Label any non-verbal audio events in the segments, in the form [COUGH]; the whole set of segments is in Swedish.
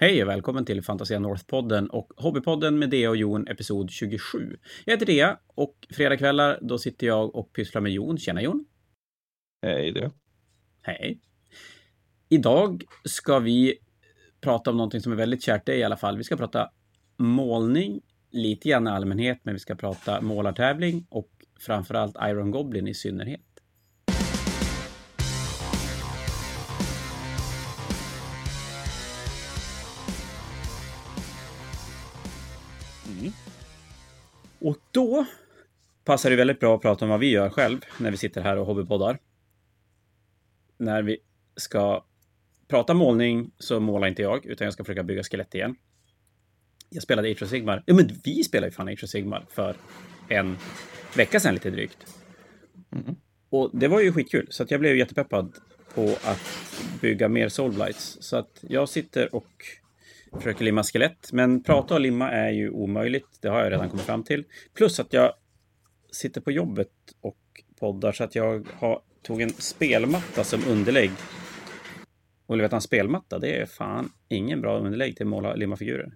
Hej och välkommen till Fantasia North-podden och Hobbypodden med Dea och Jon, episod 27. Jag heter Dea och fredagkvällar då sitter jag och pysslar med Jon. Tjena Jon! Hej det. Hej! Idag ska vi prata om någonting som är väldigt kärt dig i alla fall. Vi ska prata målning, lite grann i allmänhet, men vi ska prata målartävling och framförallt Iron Goblin i synnerhet. Och då passar det väldigt bra att prata om vad vi gör själv när vi sitter här och hobbypoddar. När vi ska prata målning så målar inte jag, utan jag ska försöka bygga skelett igen. Jag spelade Age of Sigmar. Ja, men vi spelade ju fan Age of Sigmar för en vecka sedan lite drygt. Mm. Och det var ju skitkul, så att jag blev jättepeppad på att bygga mer Soulblights. Så att jag sitter och försöker limma skelett. Men prata och limma är ju omöjligt. Det har jag redan kommit fram till. Plus att jag sitter på jobbet och poddar så att jag har, tog en spelmatta som underlägg. Och du vet, en spelmatta, det är fan ingen bra underlägg till att måla limma figurer.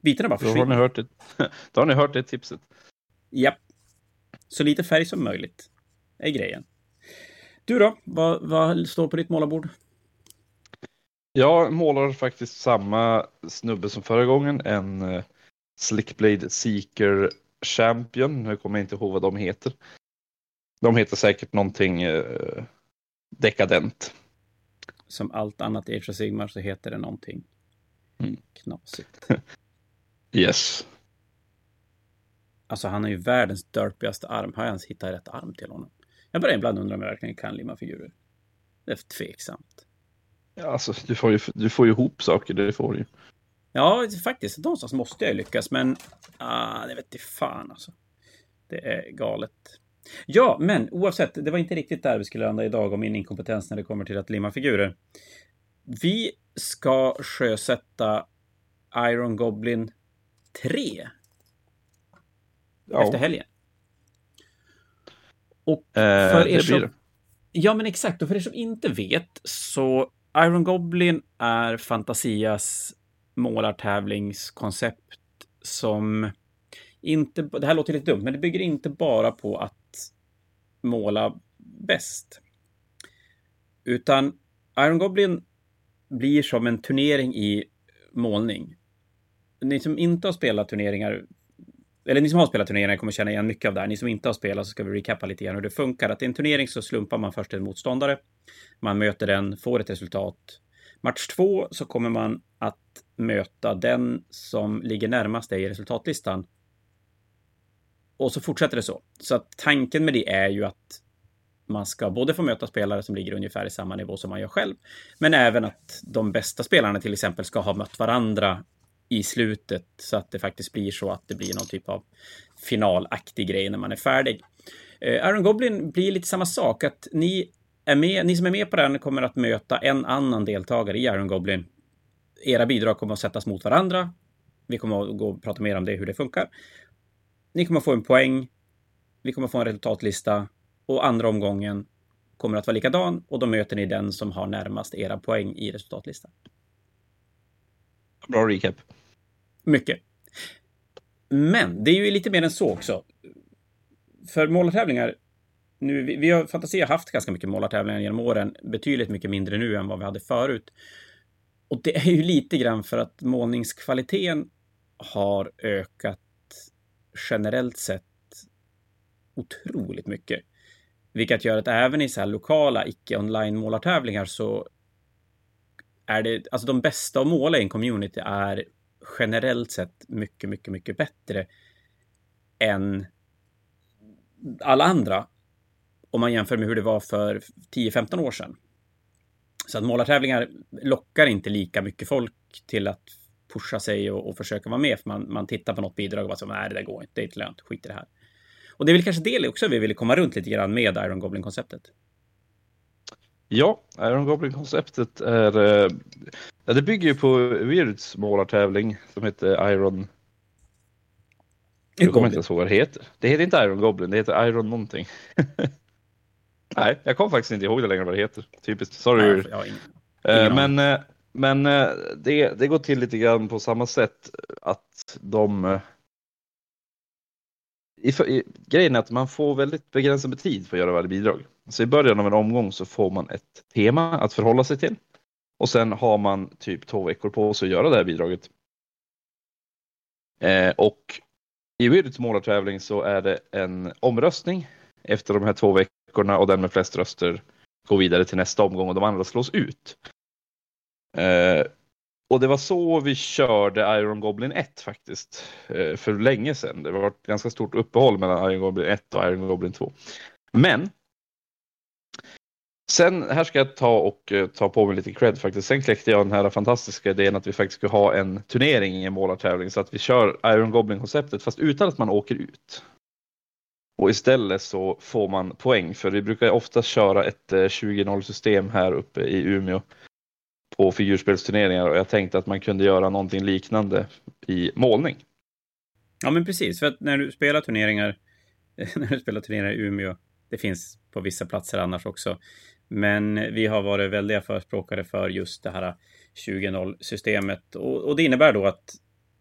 Bitarna bara försvinner. Då har ni hört det, [LAUGHS] då har ni hört det tipset. Japp. Så lite färg som möjligt är grejen. Du då? Vad, vad står på ditt målarbord? Jag målar faktiskt samma snubbe som förra gången, en uh, Slickblade Seeker Champion. Nu kommer jag inte ihåg vad de heter. De heter säkert någonting uh, dekadent. Som allt annat i Age of Sigmar så heter det någonting mm. knasigt. [LAUGHS] yes. Alltså han har ju världens dörpigaste arm. Har jag ens hittat rätt arm till honom? Jag börjar ibland undra om jag verkligen kan limma figurer. Det är tveksamt. Alltså, du får ju, du får ju ihop saker, det får du ju. Ja, faktiskt. Någonstans måste jag lyckas, men ah, det vet fan alltså. Det är galet. Ja, men oavsett, det var inte riktigt där vi skulle landa idag om min inkompetens när det kommer till att limma figurer. Vi ska sjösätta Iron Goblin 3. Ja. Efter helgen. Och eh, för er som... Ja, men exakt. Och för er som inte vet så Iron Goblin är Fantasias målartävlingskoncept som inte, det här låter lite dumt, men det bygger inte bara på att måla bäst. Utan Iron Goblin blir som en turnering i målning. Ni som inte har spelat turneringar, eller ni som har spelat turneringen kommer känna igen mycket av det här. Ni som inte har spelat så ska vi recappa lite grann hur det funkar. Att i en turnering så slumpar man först en motståndare. Man möter den, får ett resultat. Match två så kommer man att möta den som ligger närmast dig i resultatlistan. Och så fortsätter det så. Så att tanken med det är ju att man ska både få möta spelare som ligger ungefär i samma nivå som man gör själv, men även att de bästa spelarna till exempel ska ha mött varandra i slutet så att det faktiskt blir så att det blir någon typ av finalaktig grej när man är färdig. Eh, Aaron Goblin blir lite samma sak, att ni är med, ni som är med på den kommer att möta en annan deltagare i Iron Goblin. Era bidrag kommer att sättas mot varandra. Vi kommer att gå och prata mer om det, hur det funkar. Ni kommer att få en poäng. Vi kommer att få en resultatlista och andra omgången kommer att vara likadan och då möter ni den som har närmast era poäng i resultatlistan. Bra recap. Mycket. Men det är ju lite mer än så också. För målartävlingar nu, vi, vi har Fantasia haft ganska mycket målartävlingar genom åren, betydligt mycket mindre nu än vad vi hade förut. Och det är ju lite grann för att målningskvaliteten har ökat generellt sett otroligt mycket. Vilket gör att även i så här lokala icke-online målartävlingar så är det, alltså de bästa att måla i en community är generellt sett mycket, mycket, mycket bättre än alla andra om man jämför med hur det var för 10-15 år sedan. Så att målartävlingar lockar inte lika mycket folk till att pusha sig och, och försöka vara med. För man, man tittar på något bidrag och bara så, nej, det där går inte, det är inte lönt, skit i det här. Och det är väl kanske det också vi ville komma runt lite grann med Iron Goblin-konceptet. Ja, Iron Goblin-konceptet är... Eh, ja, det bygger ju på Weirds målartävling som heter Iron... Jag kommer inte ens ihåg vad det heter. Det heter inte Iron Goblin, det heter Iron någonting. [LAUGHS] Nej, jag kommer faktiskt inte ihåg det längre vad det heter. Typiskt. Sorry. Nej, ingen, ingen men uh, men eh, det, det går till lite grann på samma sätt att de eh, i, i, grejen är att man får väldigt begränsad tid för att göra varje bidrag. Så i början av en omgång så får man ett tema att förhålla sig till. Och sen har man typ två veckor på sig att göra det här bidraget. Eh, och i Weirdets målartävling så är det en omröstning efter de här två veckorna och den med flest röster går vidare till nästa omgång och de andra slås ut. Eh, och det var så vi körde Iron Goblin 1 faktiskt. Eh, för länge sedan. Det var ett ganska stort uppehåll mellan Iron Goblin 1 och Iron Goblin 2. Men Sen här ska jag ta och eh, ta på mig lite cred faktiskt. Sen kläckte jag den här fantastiska idén att vi faktiskt ska ha en turnering i en målartävling så att vi kör Iron Goblin konceptet fast utan att man åker ut. Och istället så får man poäng för vi brukar ofta köra ett eh, 20-0 system här uppe i Umeå på figurspelsturneringar och jag tänkte att man kunde göra någonting liknande i målning. Ja, men precis, för att när du spelar turneringar, [LAUGHS] när du spelar turneringar i Umeå, det finns på vissa platser annars också, men vi har varit väldiga förespråkare för just det här 20-0 systemet och, och, det innebär då att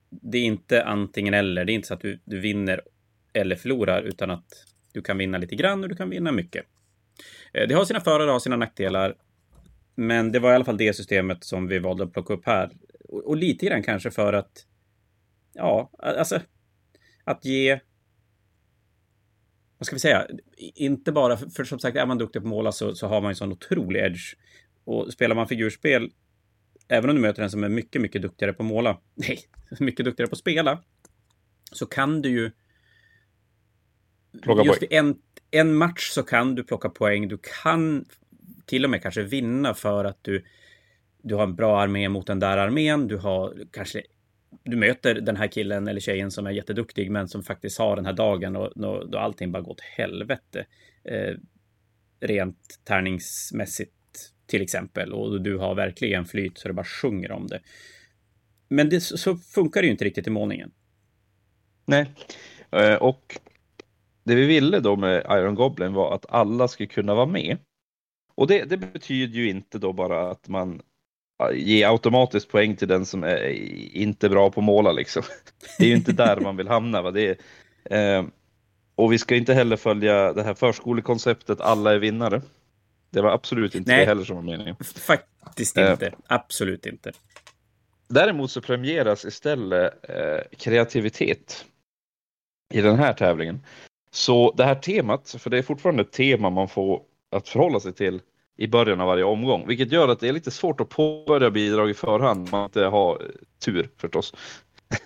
det är inte antingen eller. Det är inte så att du, du vinner eller förlorar utan att du kan vinna lite grann och du kan vinna mycket. Eh, det har sina för och har sina nackdelar. Men det var i alla fall det systemet som vi valde att plocka upp här. Och, och lite grann kanske för att, ja, alltså att ge vad ska vi säga, inte bara, för, för som sagt, är man duktig på att måla så, så har man en sån otrolig edge. Och spelar man figurspel, även om du möter en som är mycket, mycket duktigare på att måla, [LAUGHS] nej, mycket duktigare på att spela, så kan du ju... Plocka just i en, en match så kan du plocka poäng. Du kan till och med kanske vinna för att du, du har en bra armé mot den där armén. Du har kanske du möter den här killen eller tjejen som är jätteduktig men som faktiskt har den här dagen och då, allting bara går åt helvete. Eh, rent tärningsmässigt till exempel och du har verkligen flyt så det bara sjunger om det. Men det, så funkar det ju inte riktigt i målningen. Nej, eh, och det vi ville då med Iron Goblin var att alla skulle kunna vara med. Och det, det betyder ju inte då bara att man ge automatiskt poäng till den som är inte bra på att måla liksom. [LAUGHS] Det är ju inte där man vill hamna. Va? Det är, eh, och vi ska inte heller följa det här förskolekonceptet alla är vinnare. Det var absolut inte Nej, det heller som var meningen. Faktiskt eh, inte. Absolut inte. Däremot så premieras istället eh, kreativitet i den här tävlingen. Så det här temat, för det är fortfarande ett tema man får att förhålla sig till i början av varje omgång, vilket gör att det är lite svårt att påbörja bidrag i förhand om man inte har tur förstås.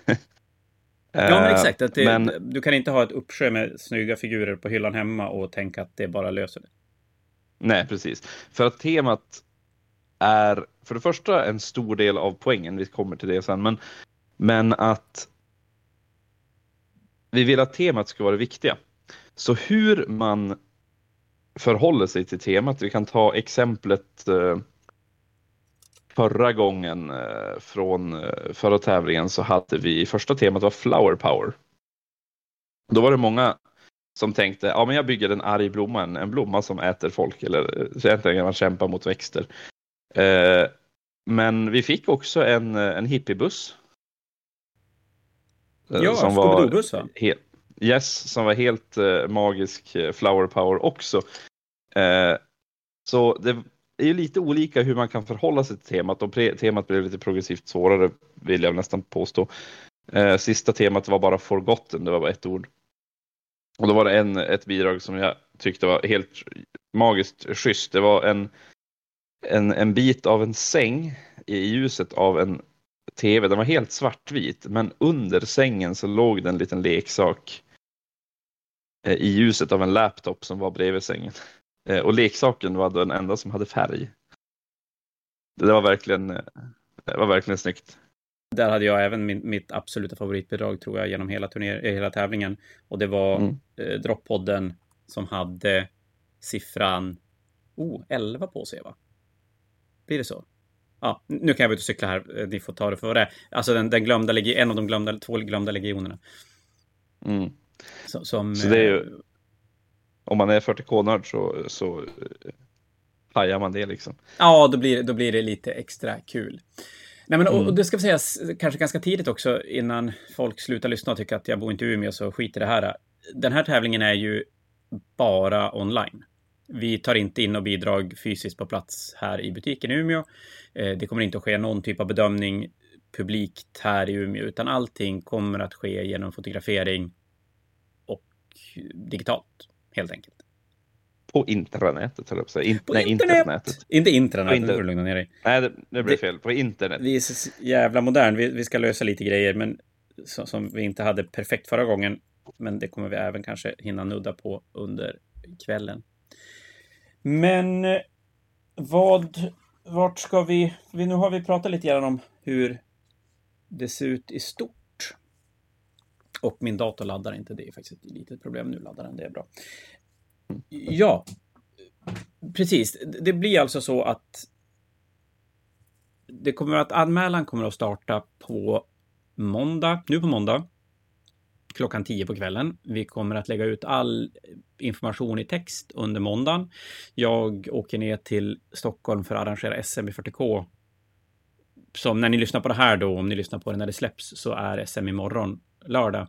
[LAUGHS] Ja, men eh, exakt. Att det, men, du kan inte ha ett uppsjö med snygga figurer på hyllan hemma och tänka att det bara löser det. Nej, precis. För att temat är för det första en stor del av poängen, vi kommer till det sen, men, men att vi vill att temat ska vara det viktiga. Så hur man förhåller sig till temat. Vi kan ta exemplet eh, förra gången eh, från eh, förra tävlingen så hade vi första temat var Flower Power. Då var det många som tänkte, ja men jag bygger en arg blomma, en, en blomma som äter folk eller egentligen kan man kämpa mot växter. Eh, men vi fick också en, en hippiebuss. Ja, som var buss va? Helt, Yes, som var helt eh, magisk eh, flower power också. Eh, så det är ju lite olika hur man kan förhålla sig till temat och temat blev lite progressivt svårare vill jag nästan påstå. Eh, sista temat var bara forgotten, det var bara ett ord. Och då var det en, ett bidrag som jag tyckte var helt magiskt schysst. Det var en, en, en bit av en säng i ljuset av en tv. Den var helt svartvit, men under sängen så låg det en liten leksak Eh, i ljuset av en laptop som var bredvid sängen. Eh, och leksaken var den enda som hade färg. Det var verkligen, eh, det var verkligen snyggt. Där hade jag även min, mitt absoluta favoritbidrag tror jag genom hela, turner, hela tävlingen. Och det var mm. eh, Droppodden som hade siffran oh, 11 på sig va? Blir det så? Ja, nu kan jag vara ute och cykla här. Ni får ta det för vad det är. Alltså den, den glömda, en av de glömda, två glömda legionerna. Mm. Som, så det är ju, eh, om man är 40k-nörd så, så hajar man det liksom. Ja, då blir, då blir det lite extra kul. Nej, men, och, Mm. och det ska sägas kanske ganska tidigt också innan folk slutar lyssna och tycker att jag bor inte i Umeå så skit i det här. Den här tävlingen är ju bara online. Vi tar inte in och bidrag fysiskt på plats här i butiken i Umeå. Eh, Det kommer inte att ske någon typ av bedömning publikt här i Umeå, utan allting kommer att ske genom fotografering digitalt, helt enkelt. På intranätet höll jag på att säga. In, På nej, internet! internätet. Inte intranet, På nu internet. får du lugna ner dig. Nej, det, det blev fel. På internet. Vi är så jävla modern. Vi, vi ska lösa lite grejer men, som, som vi inte hade perfekt förra gången. Men det kommer vi även kanske hinna nudda på under kvällen. Men eh, vad, vart ska vi, vi... Nu har vi pratat lite grann om hur det ser ut i stort. Och min dator laddar inte. Det är faktiskt ett litet problem. Nu laddar den, det är bra. Ja, precis. Det blir alltså så att det kommer att anmälan kommer att starta på måndag, nu på måndag, klockan 10 på kvällen. Vi kommer att lägga ut all information i text under måndagen. Jag åker ner till Stockholm för att arrangera SM i 40K. Som när ni lyssnar på det här då, om ni lyssnar på det när det släpps, så är SM imorgon, lördag.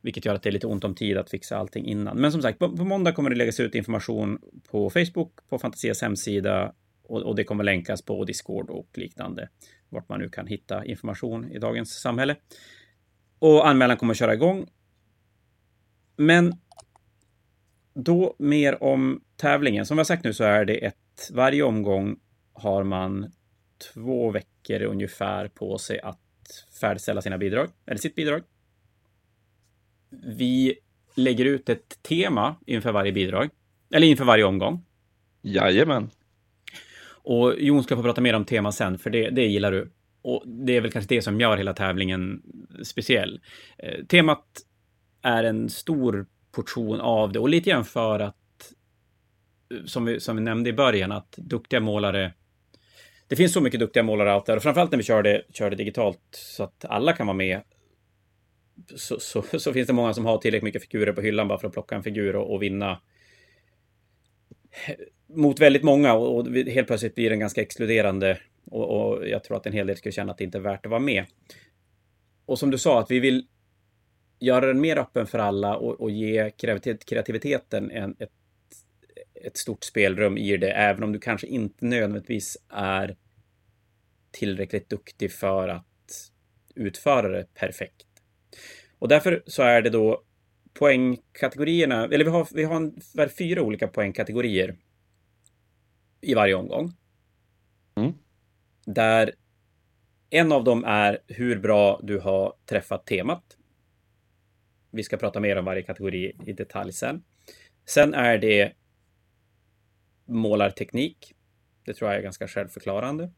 Vilket gör att det är lite ont om tid att fixa allting innan. Men som sagt, på, på måndag kommer det läggas ut information på Facebook, på Fantasias hemsida och, och det kommer länkas på Discord och liknande. Vart man nu kan hitta information i dagens samhälle. Och anmälan kommer att köra igång. Men då mer om tävlingen. Som jag sagt nu så är det ett... Varje omgång har man två veckor ungefär på sig att färdigställa sina bidrag, eller sitt bidrag. Vi lägger ut ett tema inför varje bidrag, eller inför varje omgång. Jajamän. Och Jon ska få prata mer om tema sen, för det, det gillar du. Och det är väl kanske det som gör hela tävlingen speciell. Eh, temat är en stor portion av det och lite grann för att, eh, som vi, som vi nämnde i början, att duktiga målare det finns så mycket duktiga målare out där och framförallt när vi kör det, kör det digitalt så att alla kan vara med. Så, så, så finns det många som har tillräckligt mycket figurer på hyllan bara för att plocka en figur och, och vinna mot väldigt många och, och helt plötsligt blir den ganska exkluderande och, och jag tror att en hel del skulle känna att det inte är värt att vara med. Och som du sa, att vi vill göra den mer öppen för alla och, och ge kreativiteten en, ett, ett stort spelrum i det, även om du kanske inte nödvändigtvis är tillräckligt duktig för att utföra det perfekt. Och därför så är det då poängkategorierna, eller vi har, vi har, en, har fyra olika poängkategorier i varje omgång. Mm. Där en av dem är hur bra du har träffat temat. Vi ska prata mer om varje kategori i detalj sen. Sen är det målarteknik. Det tror jag är ganska självförklarande.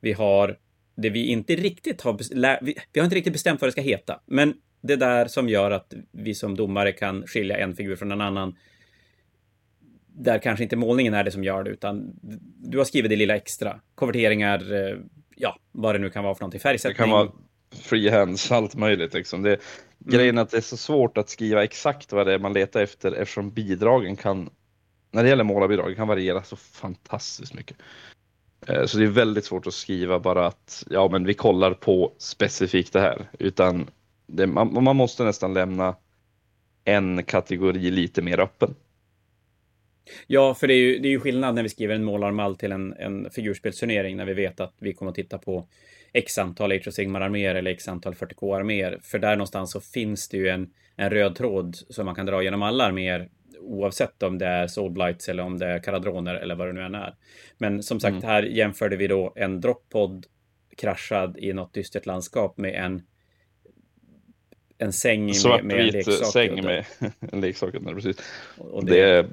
Vi har det vi inte riktigt har, vi, vi har inte riktigt bestämt vad det ska heta, men det där som gör att vi som domare kan skilja en figur från en annan. Där kanske inte målningen är det som gör det, utan du har skrivit det lilla extra. Konverteringar, eh, ja, vad det nu kan vara för någonting. Färgsättning. Det kan vara freehands, allt möjligt. Liksom. Det, Grejen är att det är så svårt att skriva exakt vad det är man letar efter eftersom bidragen kan, när det gäller målarbidrag, kan variera så fantastiskt mycket. Eh, Så det är väldigt svårt att skriva bara att ja, men vi kollar på specifikt det här, utan det, man, man måste nästan lämna en kategori lite mer öppen. Ja, för det är ju, det är ju skillnad när vi skriver en målarmall till en, en figurspelsturnering när vi vet att vi kommer att titta på x antal Age of Sigmar-arméer eller x antal 40k-arméer. För där någonstans så finns det ju en, en röd tråd som man kan dra genom alla arméer oavsett om det är Soulblights eller om det är Karadroner eller vad det nu än är. Men som sagt, Mm. här jämförde vi då en droppod kraschad i något dystert landskap med en en säng med, med en leksak. säng med [LAUGHS] en leksak precis. och det är- är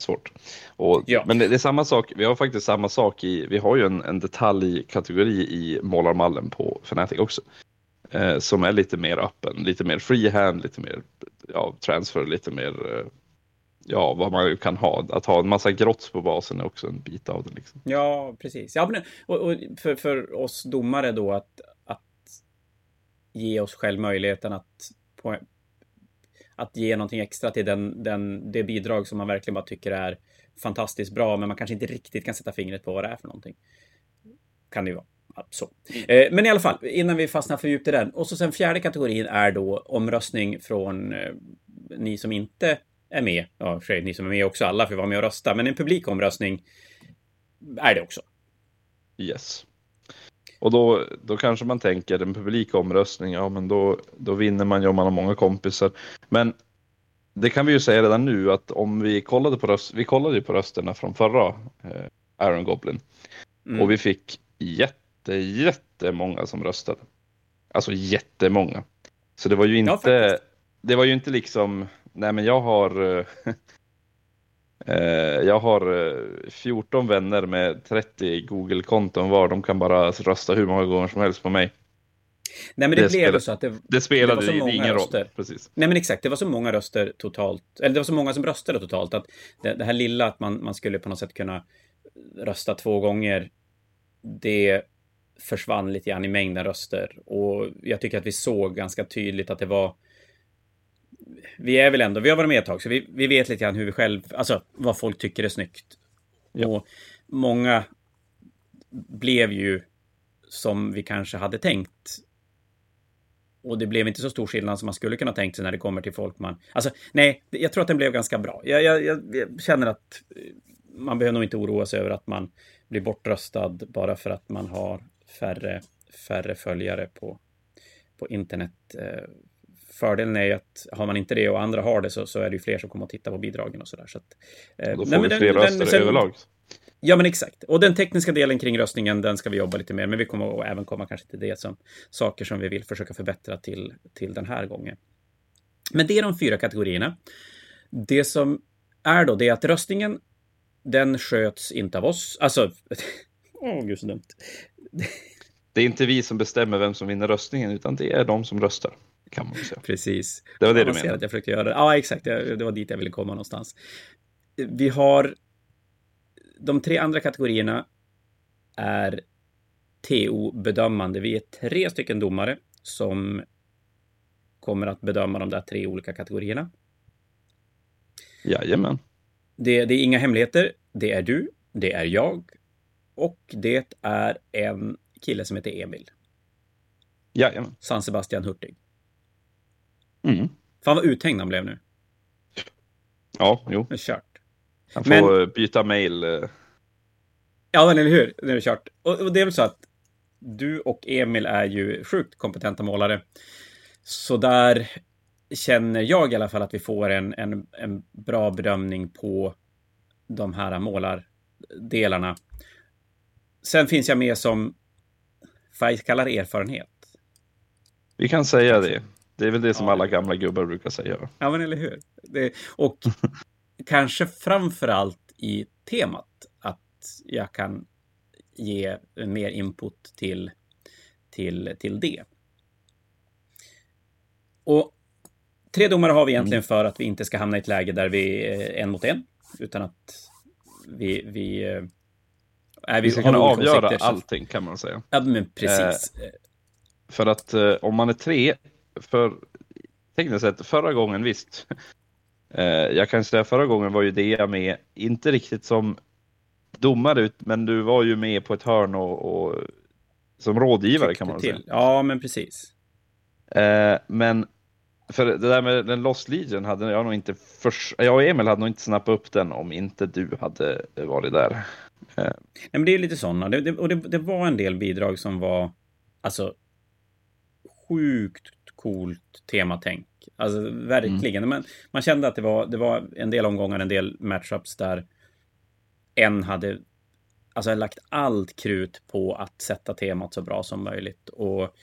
Svårt. Och, Ja. Men det, det är samma sak, vi har faktiskt samma sak i, vi har ju en, en detaljkategori i målarmallen på Fnatic också. Eh, som är lite mer öppen, lite mer freehand, lite mer ja, transfer, lite mer eh, ja, vad man kan ha. Att ha en massa grotts på basen är också en bit av det. Liksom. Ja, precis. Ja, men, och, och för, för oss domare då att ge oss själv möjligheten att, på, att ge någonting extra till den, den, det bidrag som man verkligen bara tycker är fantastiskt bra, men man kanske inte riktigt kan sätta fingret på vad det är för någonting. Kan det ju vara. Så. Eh, men i alla fall, innan vi fastnar för djupt i den. Och så sen fjärde kategorin är då omröstning från eh, ni som inte är med. Ja, för ni som är med också, alla får vara med och rösta. Men en publikomröstning är det också. Yes. Och då, då kanske man tänker en publikomröstning, ja men då, då vinner man ju om man har många kompisar. Men det kan vi ju säga redan nu att om vi kollade på, röst, vi kollade ju på rösterna från förra eh, Iron Goblin mm. och vi fick jätte, jättemånga som röstade. Alltså jättemånga. Så det var ju inte, ja, det var ju inte liksom, nej men jag har eh, [LAUGHS] jag har 14 eh, vänner med 30 Google-konton var. De kan bara rösta hur många gånger som helst på mig. Nej, men det, det blev spelade, så att det, det spelade det var ingen röster. roll. Precis. Nej, men exakt. Det var så många röster totalt. Eller det var så många som röstade totalt att det, det här lilla att man, man skulle på något sätt kunna rösta två gånger. Det försvann lite grann i mängden röster och jag tycker att vi såg ganska tydligt att det var vi är väl ändå, vi har varit med ett tag, så vi, vi vet lite grann hur vi själv, alltså vad folk tycker är snyggt. Ja. Och många blev ju som vi kanske hade tänkt. Och det blev inte så stor skillnad som man skulle kunna tänkt sig när det kommer till folk man... Alltså, nej, jag tror att den blev ganska bra. Jag, jag, jag, jag känner att man behöver nog inte oroa sig över att man blir bortröstad bara för att man har färre, färre följare på, på internet. Fördelen är ju att har man inte det och andra har det så, så är det ju fler som kommer att titta på bidragen och sådär. Så att, eh, då får nej, vi fler röster sen, överlag. Ja, men exakt. Och den tekniska delen kring röstningen, den ska vi jobba lite mer Men vi kommer att även komma kanske till det som saker som vi vill försöka förbättra till, till den här gången. Men det är de fyra kategorierna. Det som är då, det är att röstningen, den sköts inte av oss. Alltså, [LAUGHS] åh oh, gud så dumt. Det är inte vi som bestämmer vem som vinner röstningen, utan det är de som röstar. Kan man säga. Precis. Det var det du menade? Att jag försökte göra det. Ja, exakt. Det var dit jag ville komma någonstans. Vi har de tre andra kategorierna är TO-bedömande. Vi är tre stycken domare som kommer att bedöma de där tre olika kategorierna. Jajamän. Det, det är inga hemligheter. Det är du, det är jag och det är en kille som heter Emil. Jajamän. San Sebastian Hurtig. Mm. Fan vad uthängd han blev nu. Ja, jo. Det är kört. Han får men... byta mail. Eh. Ja, men eller hur? Nu är det kört. Och, och det är väl så att du och Emil är ju sjukt kompetenta målare. Så där känner jag i alla fall att vi får en, en, en bra bedömning på de här målardelarna. Sen finns jag med som, vad jag kallar erfarenhet. Vi kan säga det. Det är väl det som ja. alla gamla gubbar brukar säga. Ja, men eller hur. Det, och [LAUGHS] kanske framför allt i temat att jag kan ge mer input till, till, till det. Och tre domare har vi egentligen mm. för att vi inte ska hamna i ett läge där vi är en mot en, utan att vi, vi är vi, vi ska kunna avgöra allting kan man säga. Ja, men precis. Eh, för att eh, om man är tre för tekniskt sett förra gången visst. Eh, jag kan säga förra gången var ju det med, inte riktigt som domare, men du var ju med på ett hörn och, och som rådgivare kan man till. säga. Ja, men precis. Eh, men för det där med den Lost Legion hade jag nog inte först, jag och Emil hade nog inte snappat upp den om inte du hade varit där. Eh. Nej, men det är lite sådana, det, det, och det, det var en del bidrag som var alltså sjukt coolt tematänk. Alltså verkligen. Mm. Men man kände att det var, det var en del omgångar, en del matchups där en hade alltså, lagt allt krut på att sätta temat så bra som möjligt. Och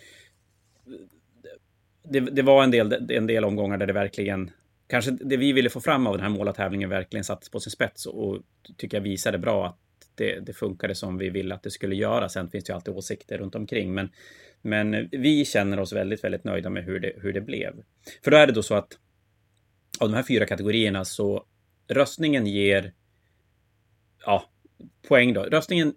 det, det var en del, en del omgångar där det verkligen Kanske det vi ville få fram av den här målartävlingen verkligen sattes på sin spets och tycker jag visade bra att det, det funkade som vi ville att det skulle göra. Sen finns det ju alltid åsikter runt omkring, men men vi känner oss väldigt, väldigt nöjda med hur det, hur det blev. För då är det då så att av de här fyra kategorierna så röstningen ger ja, poäng då. Röstningen,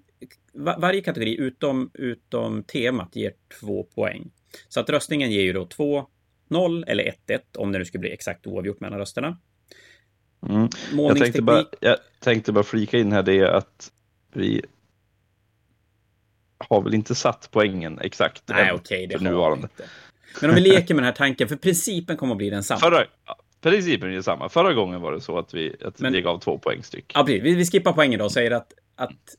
var, varje kategori utom, utom temat ger två poäng. Så att röstningen ger ju då 2, 0 eller 1, 1 om det nu skulle bli exakt oavgjort mellan rösterna. Mm. Jag tänkte bara, jag, tänkte bara flika in här det att vi har väl inte satt poängen exakt Nej, okej, det för har nuvarande. inte. Men om vi leker med den här [LAUGHS] tanken, för principen kommer att bli densamma. Förra, principen är ju samma. Förra gången var det så att vi, att Men- vi gav två poäng styck. Ja, precis. Vi, vi skippar poängen då och säger att, att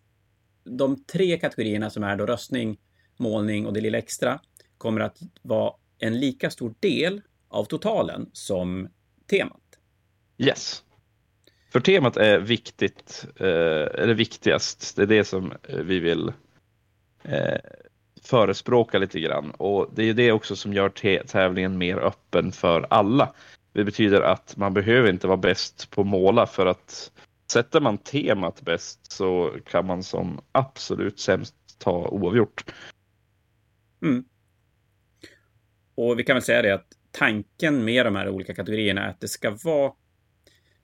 de tre kategorierna som är då röstning, målning och det lilla extra kommer att vara en lika stor del av totalen som temat. Yes. För temat är viktigt, eh, eller viktigast. Det är det som eh, vi vill eh, förespråka lite grann. Och det är det också som gör tävlingen mer öppen för alla. Det betyder att man behöver inte vara bäst på måla för att sätter man temat bäst så kan man som absolut sämst ta oavgjort. Mm. Och vi kan väl säga det att tanken med de här olika kategorierna är att det ska vara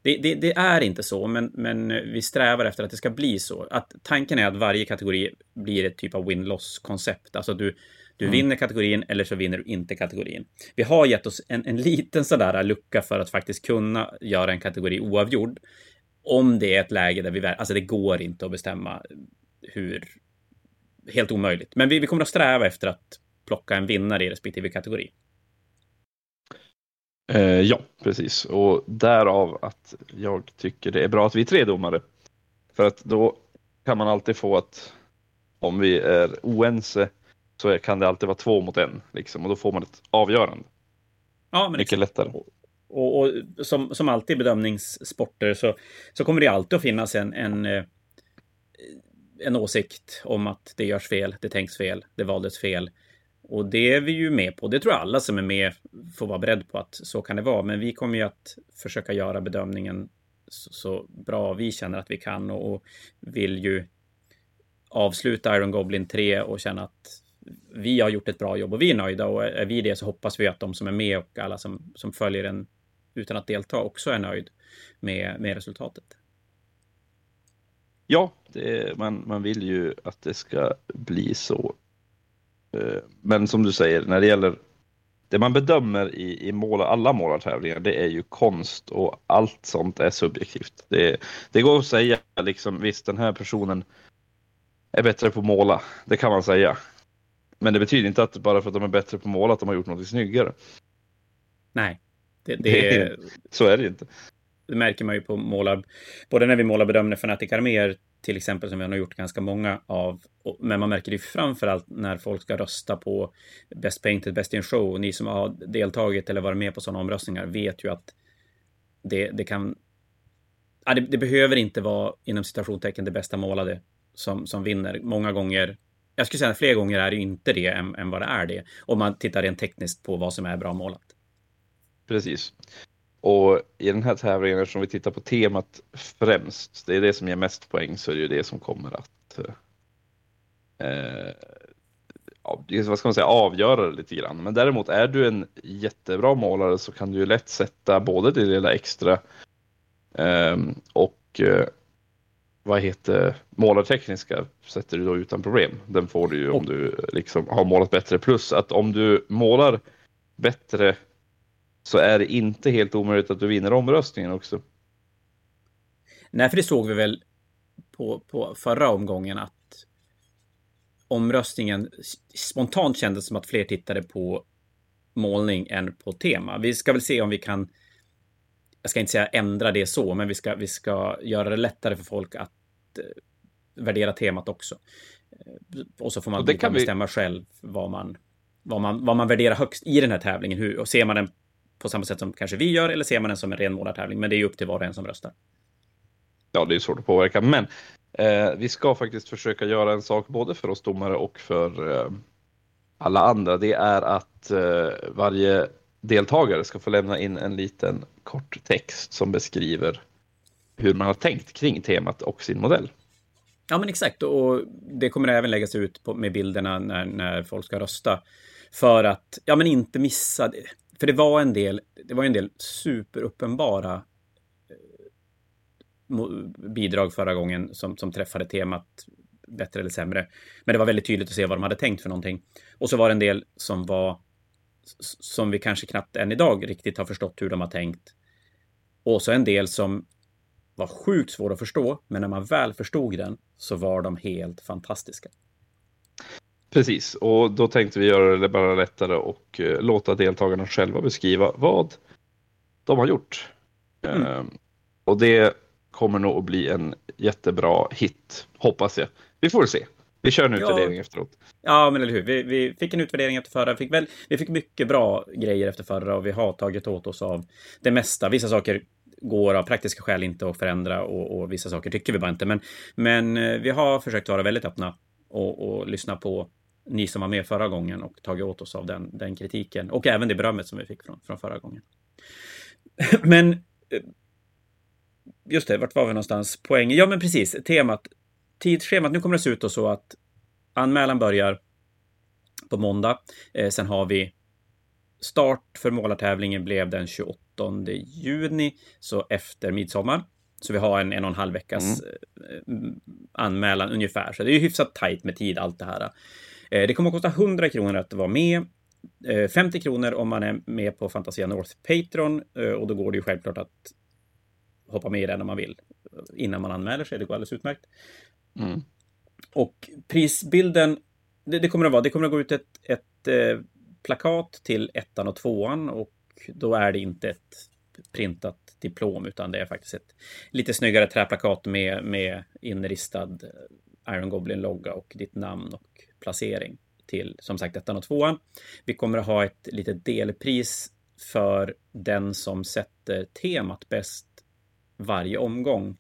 det, det, det är inte så, men, men vi strävar efter att det ska bli så. Att tanken är att varje kategori blir ett typ av win-loss-koncept. Alltså du, du Mm. vinner kategorin eller så vinner du inte kategorin. Vi har gett oss en, en liten sådär lucka för att faktiskt kunna göra en kategori oavgjord. Om det är ett läge där vi, alltså det går inte att bestämma hur, helt omöjligt. Men vi, vi kommer att sträva efter att plocka en vinnare i respektive kategori. Eh, ja, precis. Och därav att jag tycker det är bra att vi är tre domare. För att då kan man alltid få att om vi är oense så kan det alltid vara två mot en. Liksom, och då får man ett avgörande. Ja, men Mycket lättare. Och, och som, som alltid i bedömningssporter så, så kommer det alltid att finnas en, en, eh, en åsikt om att det görs fel, det tänks fel, det valdes fel. Och det är vi ju med på. Det tror jag alla som är med får vara beredd på att så kan det vara. Men vi kommer ju att försöka göra bedömningen så, så bra vi känner att vi kan och, och vill ju avsluta Iron Goblin 3 och känna att vi har gjort ett bra jobb och vi är nöjda och är vi det så hoppas vi att de som är med och alla som, som följer den utan att delta också är nöjd med, med resultatet. Ja, det är, man, man vill ju att det ska bli så. Eh, Men som du säger, när det gäller det man bedömer i, i mål, alla målartävlingar, det är ju konst och allt sånt är subjektivt. Det, det går att säga, liksom, visst den här personen är bättre på att måla, det kan man säga. Men det betyder inte att bara för att de är bättre på att måla att de har gjort något snyggare. Nej, det, Det Så är det inte. det märker man ju på målar, både när vi målar bedömare Fnatic Arméer till exempel som jag har gjort ganska många av. Men man märker det framförallt när folk ska rösta på Best Painted, Best in Show. Ni som har deltagit eller varit med på sådana omröstningar vet ju att det, det kan... Ja, det, det behöver inte vara inom citationstecken det bästa målade som, som vinner. Många gånger, jag skulle säga att fler gånger är det inte det än, än vad det är det. Om man tittar rent tekniskt på vad som är bra målat. Precis. Och i den här tävlingen, eftersom vi tittar på temat främst, det är det som ger mest poäng, så är det ju det som kommer att eh, vad ska man säga, avgöra det lite grann. Men däremot är du en jättebra målare så kan du ju lätt sätta både det lilla extra ehm, och eh, vad heter målartekniska sätter du då utan problem. Den får du ju om du liksom har målat bättre. Plus att om du målar bättre så är det inte helt omöjligt att du vinner omröstningen också. Nej, för det såg vi väl på, på förra omgången att omröstningen spontant kändes som att fler tittade på målning än på tema. Vi ska väl se om vi kan, jag ska inte säga ändra det så, men vi ska, vi ska göra det lättare för folk att eh, värdera temat också. Eh, Och så får man Och det lite kan vi- bestämma själv vad man, vad, man, vad man värderar högst i den här tävlingen. Hur, och ser man den på samma sätt som kanske vi gör eller ser man den som en ren målartävling? Men det är ju upp till var och en som röstar. Ja, det är svårt att påverka, men eh, vi ska faktiskt försöka göra en sak både för oss domare och för eh, alla andra. Det är att eh, varje deltagare ska få lämna in en liten kort text som beskriver hur man har tänkt kring temat och sin modell. Ja, men exakt. Och det kommer även läggas ut på, med bilderna när, när folk ska rösta. För att, ja men inte missa det. För det var en del, det var en del superuppenbara eh, bidrag förra gången som, som träffade temat bättre eller sämre. Men det var väldigt tydligt att se vad de hade tänkt för någonting. Och så var det en del som var som vi kanske knappt än idag riktigt har förstått hur de har tänkt. Och så en del som var sjukt svår att förstå, men när man väl förstod den så var de helt fantastiska. Precis, och då tänkte vi göra det bara lättare och eh, låta deltagarna själva beskriva vad de har gjort. Mm. Ehm, och det kommer nog att bli en jättebra hit, hoppas jag. Vi får se. Vi kör en utvärdering ja. efteråt. Ja, men eller hur. Vi, vi, fick en utvärdering efter förra. Vi fick, väl, vi fick mycket bra grejer efter förra och vi har tagit åt oss av det mesta. Vissa saker går av praktiska skäl inte att förändra och, och vissa saker tycker vi bara inte. Men, men eh, vi har försökt vara väldigt öppna och, och lyssna på ni som var med förra gången och tagit åt oss av den, den kritiken och även det berömmet som vi fick från, från förra gången. [LAUGHS] Men eh, just det, vart var vi någonstans? Poängen? Ja, men precis. Temat. Tidsschemat. Nu kommer det se ut så att anmälan börjar på måndag. Eh, sen har vi start för målartävlingen blev den 28 juni, så efter midsommar. Så vi har en en och en halv veckas mm. Eh, anmälan ungefär. Så det är hyfsat tajt med tid allt det här. Eh, det kommer att kosta 100 kronor att vara med. 50 kronor om man är med på Fantasia North Patreon och då går det ju självklart att hoppa med i den om man vill innan man anmäler sig. Det går alldeles utmärkt. Mm. Och prisbilden, det, det, kommer att vara, det kommer att gå ut ett, ett eh, plakat till ettan och tvåan och då är det inte ett printat diplom utan det är faktiskt ett lite snyggare träplakat med, med inristad Iron Goblin-logga och ditt namn och placering till som sagt ettan och tvåan. Vi kommer att ha ett litet delpris för den som sätter temat bäst varje omgång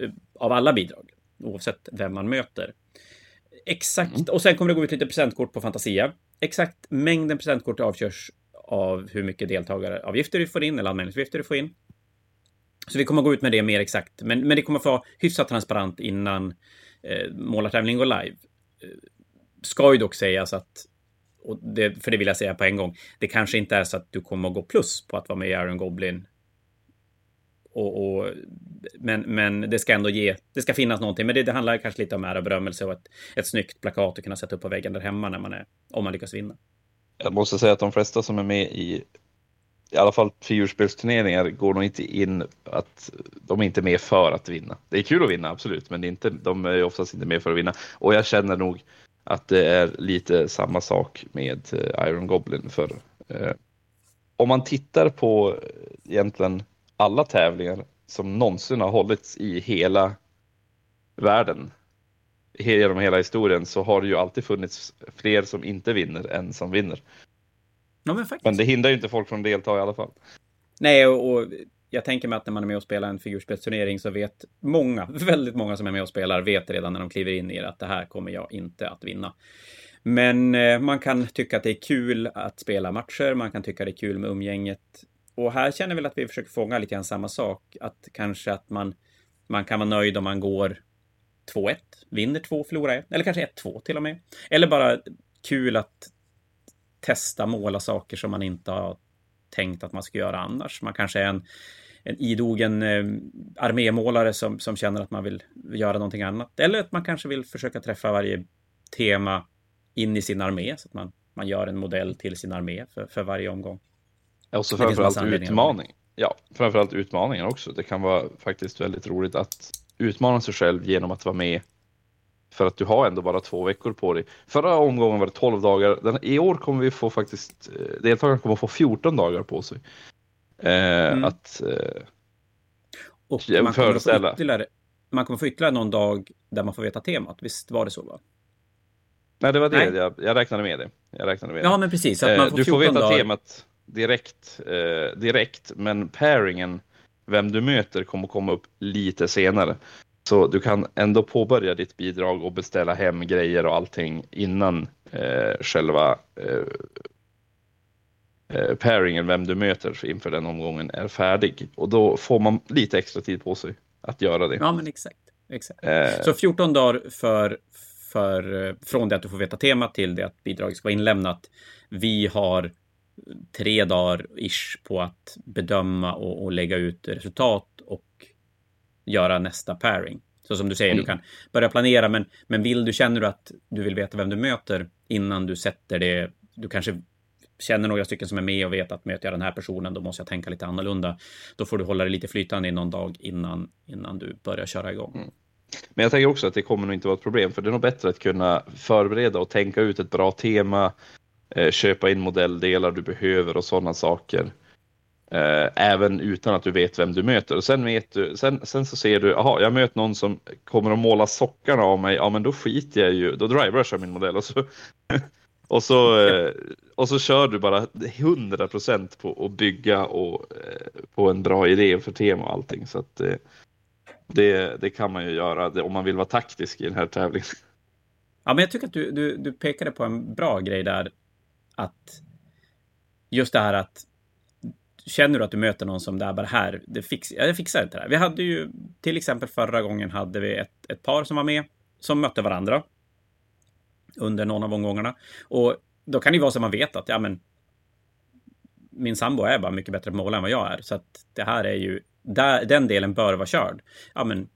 eh, av alla bidrag, oavsett vem man möter. Exakt, mm. och sen kommer det gå ut lite presentkort på Fantasia. Exakt mängden presentkort avgörs av hur mycket deltagaravgifter du får in eller anmälningsavgifter du får in. Så vi kommer gå ut med det mer exakt, men, men det kommer få vara hyfsat transparent innan eh, målartävlingen går live. Eh, ska ju dock sägas att, och det, för det vill jag säga på en gång, det kanske inte är så att du kommer att gå plus på att vara med i Iron Goblin och, och, men, men det ska ändå ge, det ska finnas någonting. Men det, det handlar kanske lite om ära och berömmelse och ett, ett snyggt plakat att kunna sätta upp på väggen där hemma när man är, om man lyckas vinna. Jag måste säga att de flesta som är med i i alla fall figurspelsturneringar går nog inte in att de är inte med för att vinna. Det är kul att vinna, absolut, men det är inte, de är oftast inte med för att vinna. Och jag känner nog att det är lite samma sak med eh, Iron Goblin. För eh, om man tittar på eh, egentligen alla tävlingar som någonsin har hållits i hela världen genom hela historien så har det ju alltid funnits fler som inte vinner än som vinner. Ja, men, men, det hindrar ju inte folk från att delta i alla fall. Nej, och, och jag tänker mig att när man är med och spelar en figurspelsturnering så vet många, [LAUGHS] väldigt många som är med och spelar, vet redan när de kliver in i det att det här kommer jag inte att vinna. Men eh, man kan tycka att det är kul att spela matcher, man kan tycka det är kul med umgänget och här känner vi att vi försöker fånga lite grann samma sak. Att kanske att man, man kan vara nöjd om man går 2-1, vinner 2, förlorar 1, eller kanske 1-2 till och med. Eller bara kul att testa måla saker som man inte har tänkt att man ska göra annars. Man kanske är en, en idogen eh, armémålare som, som känner att man vill göra någonting annat. Eller att man kanske vill försöka träffa varje tema in i sin armé så att man, man gör en modell till sin armé för, för varje omgång. Och så framförallt utmaning. Ja, framförallt utmaningar också. Det kan vara faktiskt väldigt roligt att utmana sig själv genom att vara med. För att du har ändå bara två veckor på dig. Förra omgången var det 12 dagar. Den, I år kommer vi få faktiskt, eh, deltagarna kommer få 14 dagar på sig. Eh, mm. Att eh, och man föreställa. Kommer man kommer få ytterligare någon dag där man får veta temat. Visst var det så? Va? Nej, det var det. Jag, jag räknade med det. Jag räknade med ja, men precis. Att man får du får veta dagar. temat direkt, eh, direkt, men pairingen, vem du möter, kommer komma upp lite senare. Så du kan ändå påbörja ditt bidrag och beställa hem grejer och allting innan eh, själva eh, eh pairingen, vem du möter inför den omgången, är färdig. Och då får man lite extra tid på sig att göra det. Ja, men exakt. exakt. Eh, Så 14 dagar för, för, eh, från det att du får veta temat till det att bidraget ska vara inlämnat. Vi har tre dagar ish på att bedöma och, och, lägga ut resultat och göra nästa pairing. Så som du säger, mm. du kan börja planera, men, men vill du, känner du att du vill veta vem du möter innan du sätter det, du kanske känner några stycken som är med och vet att möter jag den här personen, då måste jag tänka lite annorlunda. Då får du hålla det lite flytande i någon dag innan, innan du börjar köra igång. Mm. Men jag tänker också att det kommer nog inte vara ett problem, för det är nog bättre att kunna förbereda och tänka ut ett bra tema, eh, köpa in modelldelar du behöver och sådana saker. Eh, även utan att du vet vem du möter. Och sen, vet du, sen, sen så ser du, jaha, jag möter någon som kommer att måla sockarna av mig, ja men då skiter jag ju, då driverushar min modell och så, [LAUGHS] och så, eh, och så kör du bara 100% på att bygga och, eh, på en bra idé för tema och allting. Så att, eh, det, det kan man ju göra om man vill vara taktisk i den här tävlingen. [LAUGHS] Ja, men jag tycker att du, du, du pekade på en bra grej där. Att just det här att känner du att du möter någon som det är bara här, det fix, jag fixar inte det här. Vi hade ju till exempel förra gången hade vi ett, ett par som var med som mötte varandra under någon av omgångarna. Och då kan det ju vara så att man vet att ja, men min sambo är bara mycket bättre på mål än vad jag är. Så att det här är ju, där, den delen bör vara körd. Ja, men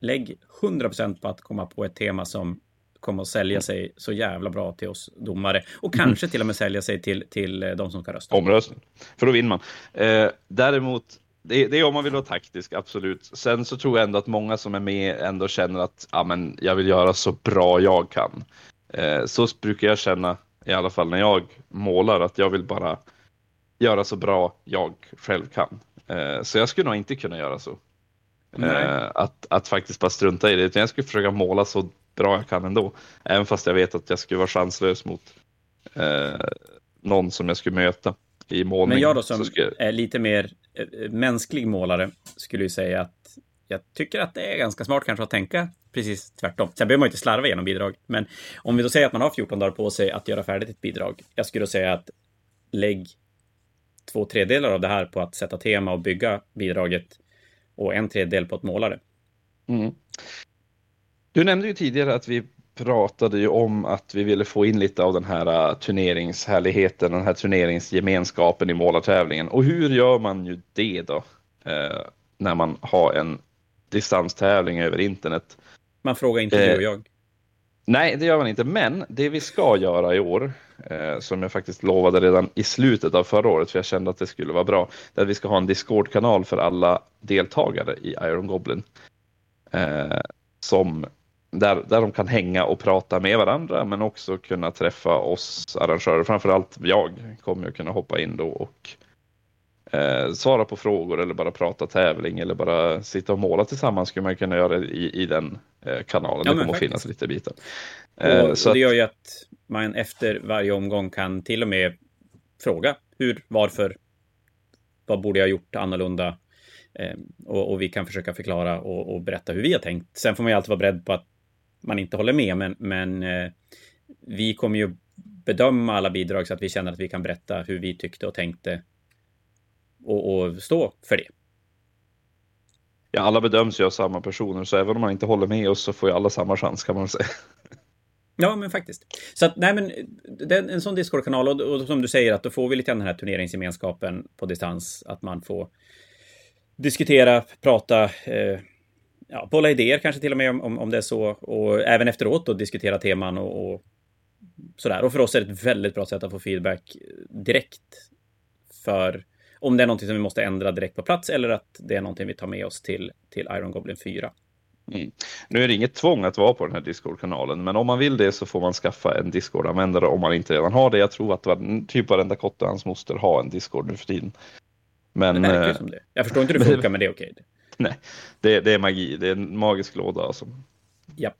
lägg 100% på att komma på ett tema som kommer att sälja sig så jävla bra till oss domare och mm. kanske till och med sälja sig till, till eh, de som ska rösta. Omröstning, för då vinner man. Eh, däremot, det, det, är om man vill vara taktisk, absolut. Sen så tror jag ändå att många som är med ändå känner att ja, men jag vill göra så bra jag kan. Eh, så brukar jag känna, i alla fall när jag målar, att jag vill bara göra så bra jag själv kan. Eh, så jag skulle nog inte kunna göra så. Eh, att, att faktiskt bara strunta i det, utan jag skulle försöka måla så bra jag kan ändå. Även fast jag vet att jag skulle vara chanslös mot eh, någon som jag skulle möta i målning. Men jag då som jag... är lite mer eh, mänsklig målare skulle ju säga att jag tycker att det är ganska smart kanske att tänka precis tvärtom. Sen behöver man inte slarva igenom bidrag. Men om vi då säger att man har 14 dagar på sig att göra färdigt ett bidrag. Jag skulle då säga att lägg två tredjedelar av det här på att sätta tema och bygga bidraget och en tredjedel på att måla det. Mm. Du nämnde ju tidigare att vi pratade ju om att vi ville få in lite av den här uh, turneringshärligheten, den här turneringsgemenskapen i målartävlingen. Och hur gör man ju det då? Uh, när man har en distanstävling över internet. Man frågar inte uh, du och jag. Nej, det gör man inte. Men det vi ska göra i år, eh, som jag faktiskt lovade redan i slutet av förra året, för jag kände att det skulle vara bra, det är att vi ska ha en Discord-kanal för alla deltagare i Iron Goblin. Eh, som där, där de kan hänga och prata med varandra men också kunna träffa oss arrangörer. Framförallt jag kommer att kunna hoppa in då och eh, svara på frågor eller bara prata tävling eller bara sitta och måla tillsammans skulle man kunna göra i, i den eh, kanalen. Ja, det kommer att finnas lite bitar. Eh, och, så och det gör ju att man efter varje omgång kan till och med fråga hur, varför, vad borde jag gjort annorlunda? Eh, och, och, vi kan försöka förklara och, och, berätta hur vi har tänkt. Sen får man ju alltid vara beredd på att man inte håller med, men, men eh, vi kommer ju bedöma alla bidrag så att vi känner att vi kan berätta hur vi tyckte och tänkte och, och stå för det. Ja, alla bedöms ju av samma personer, så även om man inte håller med oss så får ju alla samma chans kan man säga. Ja, men faktiskt. Så att, nej, men det är en sån Discord-kanal och, och, som du säger att då får vi lite den här turneringsgemenskapen på distans, att man får diskutera, prata, eh, ja, bolla idéer kanske till och med om, om det är så. Och även efteråt då diskutera teman och, och sådär. Och för oss är det ett väldigt bra sätt att få feedback direkt. För om det är någonting som vi måste ändra direkt på plats eller att det är någonting vi tar med oss till, till Iron Goblin 4. Mm. Nu är det inget tvång att vara på den här Discord-kanalen, men om man vill det så får man skaffa en Discord-användare om man inte redan har det. Jag tror att typ varenda kotte och hans moster har en Discord nu för tiden. Men, det verkar äh, som det. Jag förstår inte hur det funkar, men det är okej. Okay. [LAUGHS] Nej, det, det, är magi. Det är en magisk låda som Japp.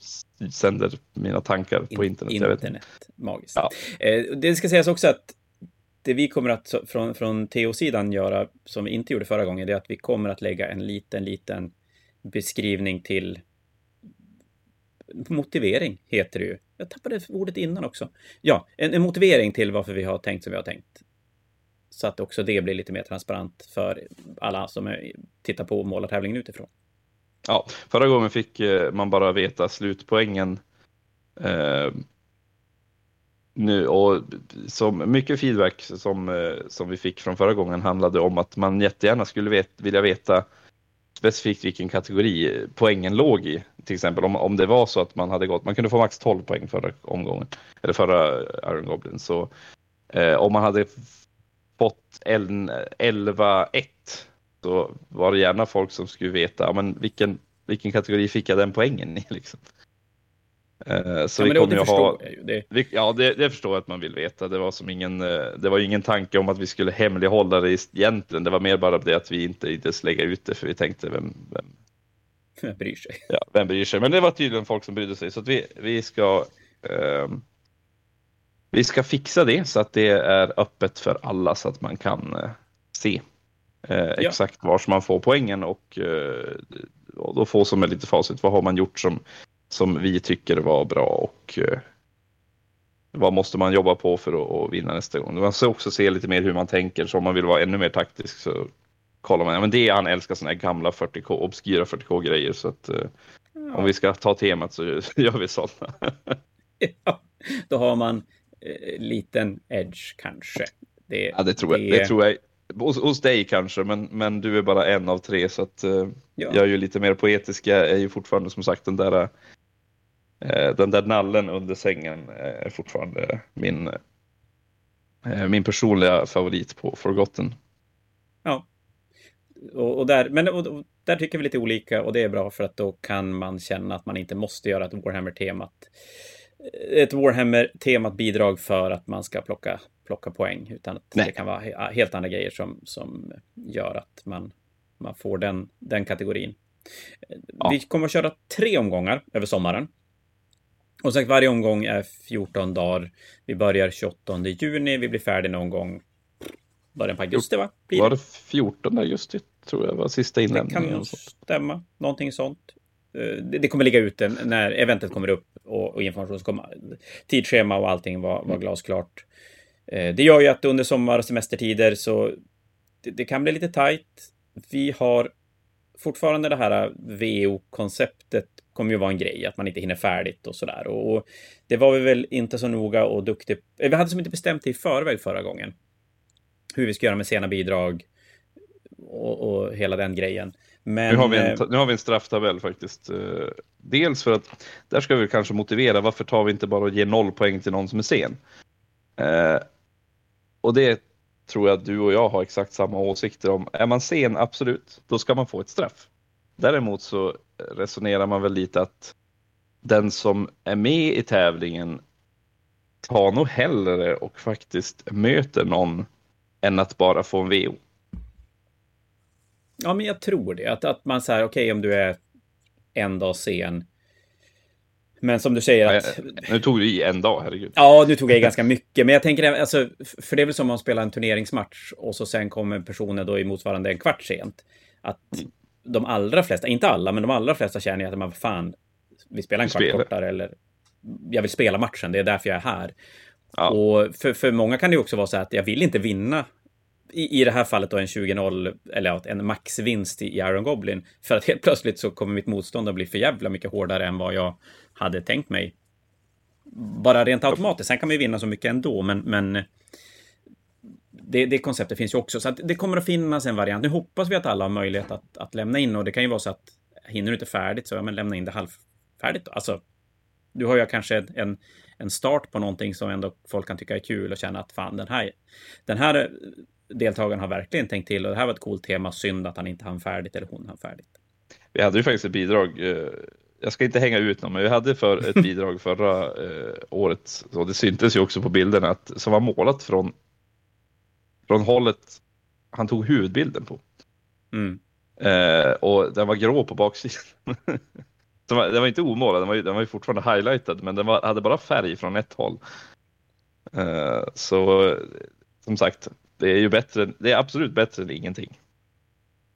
sänder mina tankar på internet. Internet, magiskt. Ja. Eh, det ska sägas också att det vi kommer att från, från TO-sidan göra, som vi inte gjorde förra gången, det är att vi kommer att lägga en liten, liten beskrivning till motivering, heter det ju. Jag tappade ordet innan också. Ja, en, en motivering till varför vi har tänkt som vi har tänkt. Så att också det blir lite mer transparent för alla som tittar på målartävlingen utifrån. Ja, förra gången fick eh, man bara veta slutpoängen. Eh, nu och som mycket feedback som, eh, som vi fick från förra gången handlade om att man jättegärna skulle vet, vilja veta specifikt vilken kategori poängen låg i. Till exempel om, om det var så att man hade gått, man kunde få max 12 poäng förra omgången, eller förra Iron Goblin, så Eh, om man hade fått 11-1 så var det gärna folk som skulle veta men vilken, vilken kategori fick jag den poängen i. [LAUGHS] Liksom. Eh, så ja, vi kommer det, ju ha... Det. Vi, ja, det, det förstår jag att man vill veta. Det var, som ingen, eh, det var ingen tanke om att vi skulle hemlighålla det egentligen. Det var mer bara det att vi inte inte lägga ut det för vi tänkte vem, vem... Vem bryr sig? Ja, vem bryr sig? Men det var tydligen folk som brydde sig så att vi, vi ska eh, vi ska fixa det så att det är öppet för alla så att man kan eh, se eh, ja. exakt var man får poängen och, eh, och då få som är lite facit. Vad har man gjort som som vi tycker var bra och eh, vad måste man jobba på för att, vinna nästa gång. Man ska också se lite mer hur man tänker, så om man vill vara ännu mer taktisk så kollar man. Ja, men det är, han älskar sådana här gamla 40K, obskyra 40K grejer så att ja. om vi ska ta temat så [LAUGHS] gör vi sådana. [LAUGHS] ja, då har man eh, liten edge kanske. Det, ja, det tror jag. Det... det tror jag. Hos, hos, dig kanske, men, men du är bara en av tre så att eh, ja. jag är ju lite mer poetisk. Jag är ju fortfarande som sagt den där Eh, den där nallen under sängen är fortfarande min, eh, min personliga favorit på Forgotten. Ja. Och, och där, men och, och, där tycker vi lite olika och det är bra för att då kan man känna att man inte måste göra ett Warhammer-temat ett Warhammer-temat bidrag för att man ska plocka, plocka poäng, utan att Nej. det kan vara helt andra grejer som, som gör att man, man får den, den kategorin. Ja. Vi kommer att köra tre omgångar över sommaren. Och sagt, varje omgång är 14 dagar. Vi börjar 28 juni, vi blir färdiga någon gång början på augusti, va? Blir var det 14 augusti, tror jag, var sista inlämningen? Det kan stämma, någonting sånt. Eh, det kommer ligga ute när eventet kommer upp och, och information kommer. Tidsschema och allting var, var glasklart. Eh, det gör ju att under sommar och semestertider så det, det kan bli lite tajt. Vi har fortfarande det här VO-konceptet kommer ju vara en grej, att man inte hinner färdigt och sådär. Och det var vi väl inte så noga och duktiga. Eh, vi hade som inte bestämt det i förväg förra gången. Hur vi ska göra med sena bidrag och, och hela den grejen. Men, nu, har vi en, eh, nu har vi en strafftabell faktiskt. Eh, dels för att där ska vi kanske motivera varför tar vi inte bara och ger noll poäng till någon som är sen. och det tror jag att du och jag har exakt samma åsikter om. Är man sen, absolut, då ska man få ett straff. Däremot så resonerar man väl lite att den som är med i tävlingen tar nog hellre och faktiskt möter någon än att bara få en VO. Ja, men jag tror det. Att, att man säger, okej, okay, om du är en dag sen. Men som du säger att... Nu tog du i en dag, herregud. Ja, nu tog jag i ganska mycket. Men jag tänker, alltså, för det är väl som om man spelar en turneringsmatch och så sen kommer personen då i motsvarande en kvart sent. Att mm de allra flesta, inte alla, men de allra flesta känner ju att man fan, vi spelar en kvart kortare eller jag vill spela matchen, det är därför jag är här. Ja. Och för, för många kan det också vara så att jag vill inte vinna i, i det här fallet då en 20-0 eller en maxvinst i Iron Goblin. För att helt plötsligt så kommer mitt motstånd att bli för jävla mycket hårdare än vad jag hade tänkt mig. Bara rent automatiskt. Sen kan vi vinna så mycket ändå, men, men det, det konceptet finns ju också. Så att det kommer att finnas en variant. Nu hoppas vi att alla har möjlighet att, att lämna in och det kan ju vara så att hinner du inte färdigt så ja, men lämna in det halvfärdigt. Då. Alltså, du har ju kanske en, en start på någonting som ändå folk kan tycka är kul och känna att fan den här, den här deltagaren har verkligen tänkt till och det här var ett coolt tema. Synd att han inte hann färdigt eller hon hann färdigt. Vi hade ju faktiskt ett bidrag. Eh, jag ska inte hänga ut någon, men vi hade för ett [LAUGHS] bidrag förra eh, året och det syntes ju också på bilderna att som var målat från från hållet han tog huvudbilden på. Mm. Eh, och den var grå på baksidan. [LAUGHS] den, var, den var inte omålad, den var, den var ju fortfarande highlightad, men den var, hade bara färg från ett håll. Eh, så som sagt, det är ju bättre. Det är absolut bättre än ingenting.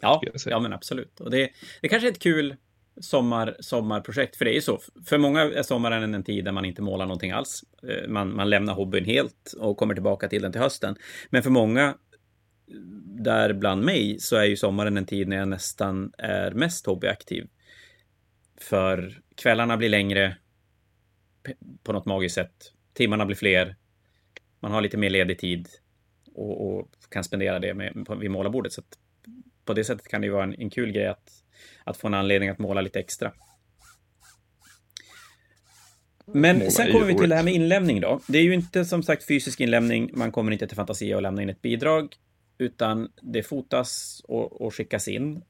Ja, ja men absolut. Och det, det kanske är ett kul sommar, sommarprojekt. För det är ju så. För många är sommaren en tid där man inte målar någonting alls. Eh, man, man lämnar hobbyn helt och kommer tillbaka till den till hösten. Men för många, där bland mig, så är ju sommaren en tid när jag nästan är mest hobbyaktiv. För kvällarna blir längre på något magiskt sätt. Timmarna blir fler. Man har lite mer ledig tid och, och kan spendera det med, på, vid målarbordet. Så på det sättet kan det ju vara en, en kul grej att att få en anledning att måla lite extra. Men sen kommer vi till det här med inlämning då. Det är ju inte som sagt fysisk inlämning. Man kommer inte till Fantasia och lämna in ett bidrag, utan det fotas och, och skickas in.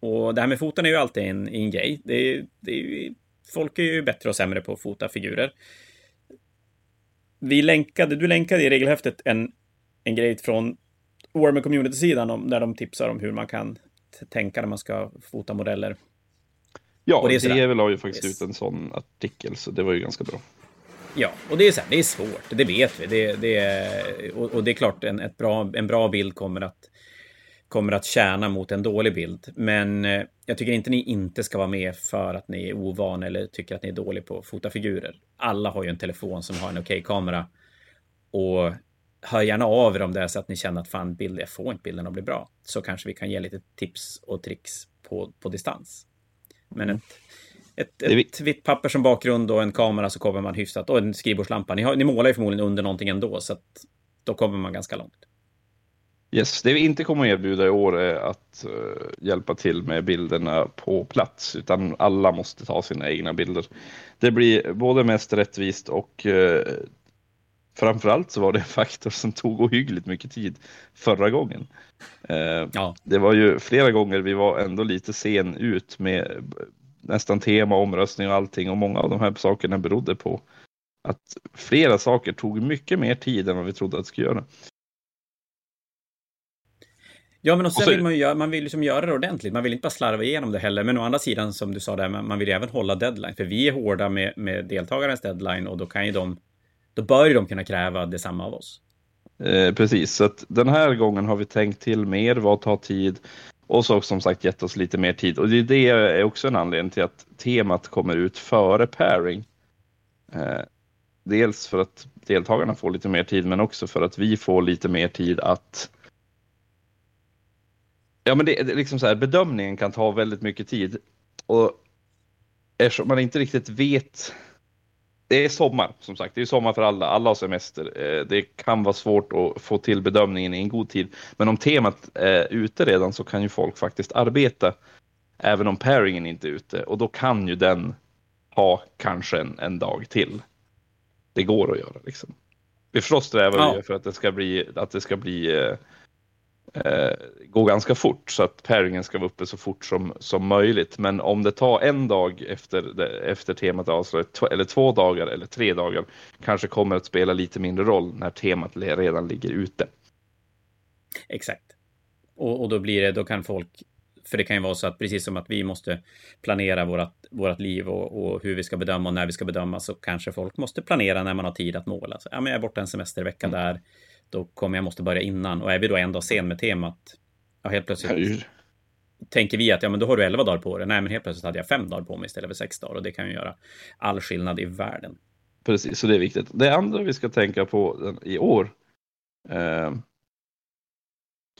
Och det här med foten är ju alltid en, en grej. Det är, det är ju, folk är ju bättre och sämre på att fota figurer. Vi länkade, du länkade i regelhäftet en, en grej från Warhammer Community-sidan om, där de tipsar om hur man kan tänka när man ska fota modeller. Ja, det la ju faktiskt Yes. ut en sån artikel, så det var ju ganska bra. Ja, och det är så här, det är svårt, det vet vi. Det, det är, och, och det är klart, en, bra, en bra bild kommer att, kommer att tjäna mot en dålig bild. Men eh, jag tycker inte ni inte ska vara med för att ni är ovana eller tycker att ni är dålig på att fota figurer. Alla har ju en telefon som har en okej-kamera. Och hör gärna av er om det är så att ni känner att fan, bild, jag får inte bilden att bli bra. Så kanske vi kan ge lite tips och tricks på, på distans. Men ett, ett, vi- ett vitt papper som bakgrund och en kamera så kommer man hyfsat. Och en skrivbordslampa. Ni, har, ni målar ju förmodligen under någonting ändå, så att då kommer man ganska långt. Yes, det vi inte kommer att erbjuda i år är att eh, hjälpa till med bilderna på plats, utan alla måste ta sina egna bilder. Det blir både mest rättvist och uh, framförallt så var det en faktor som tog ohyggligt mycket tid förra gången. Eh, Ja, det var ju flera gånger vi var ändå lite sen ut med nästan tema, omröstning och allting och många av de här sakerna berodde på att flera saker tog mycket mer tid än vad vi trodde att det skulle göra. Ja, men och sen Och så- vill man ju göra, man vill liksom göra det ordentligt. Man vill inte bara slarva igenom det heller. Men å andra sidan, som du sa där, man vill även hålla deadline. För vi är hårda med, med deltagarens deadline och då kan ju de, då bör ju de kunna kräva detsamma av oss. Eh, precis, så att den här gången har vi tänkt till mer, vad tar tid och så som sagt gett oss lite mer tid. Och det, det är också en anledning till att temat kommer ut före pairing. Eh, dels för att deltagarna får lite mer tid men också för att vi får lite mer tid att Ja men det, det är liksom så här, bedömningen kan ta väldigt mycket tid och eftersom man inte riktigt vet det är sommar som sagt, det är sommar för alla, alla har semester. Eh, Det kan vara svårt att få till bedömningen i en god tid. Men om temat är ute redan så kan ju folk faktiskt arbeta även om pairingen inte är ute och då kan ju den ha kanske en, en dag till. Det går att göra liksom. Vi förstås strävar Ja. för att det ska bli, att det ska bli eh, eh, gå ganska fort så att pairingen ska vara uppe så fort som, som möjligt. Men om det tar en dag efter, efter temat tw- eller två dagar eller tre dagar, kanske kommer att spela lite mindre roll när temat redan ligger ute. Exakt. Och, och då blir det, då kan folk, för det kan ju vara så att precis som att vi måste planera vårat, vårat liv och, och hur vi ska bedöma och när vi ska bedöma så kanske folk måste planera när man har tid att måla. Så, ja, men jag är borta en semestervecka Mm. där, då kommer jag måste börja innan. Och är vi då en dag sen med temat, ja, helt plötsligt tänker vi att ja, men då har du 11 dagar på dig. Nej, men helt plötsligt hade jag fem dagar på mig istället för sex dagar och det kan ju göra all skillnad i världen. Precis, så det är viktigt. Det andra vi ska tänka på i år. Eh,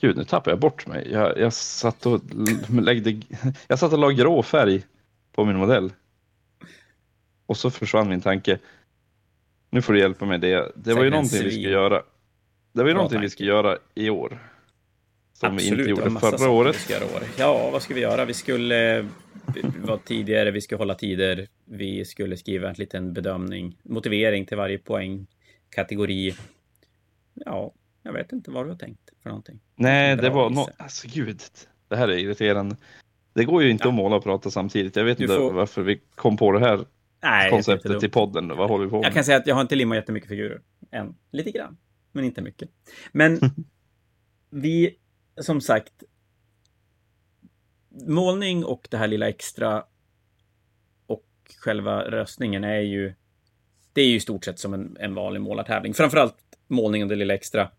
gud, nu tappar jag bort mig. Jag, jag, satt och läggde, [LAUGHS] jag satt och la grå färg på min modell. Och så försvann min tanke. Nu får du hjälpa mig. Det, det var ju någonting vi ska göra. Det var ju någonting vi tanke. ska göra i år. Som vi inte gjorde förra året. Vi år. Ja, vad ska vi göra? Vi skulle vara tidigare, vi skulle hålla tider, vi skulle skriva en liten bedömning, motivering till varje poäng, kategori. Ja, jag vet inte vad du har tänkt för någonting. Nej, det var något. Alltså gud. Det här är irriterande. Det går ju inte Ja. att måla och prata samtidigt. Jag vet Du inte får- varför vi kom på det här Nej, konceptet i podden. Vad håller vi på med? Jag kan säga att jag har inte limmat jättemycket figurer än. Lite grann, men inte mycket. Men [LAUGHS] vi, som sagt, målning och det här lilla extra och själva röstningen är ju, det är ju i stort sett som en, en vanlig målartävling. Framförallt målningen och det lilla extra.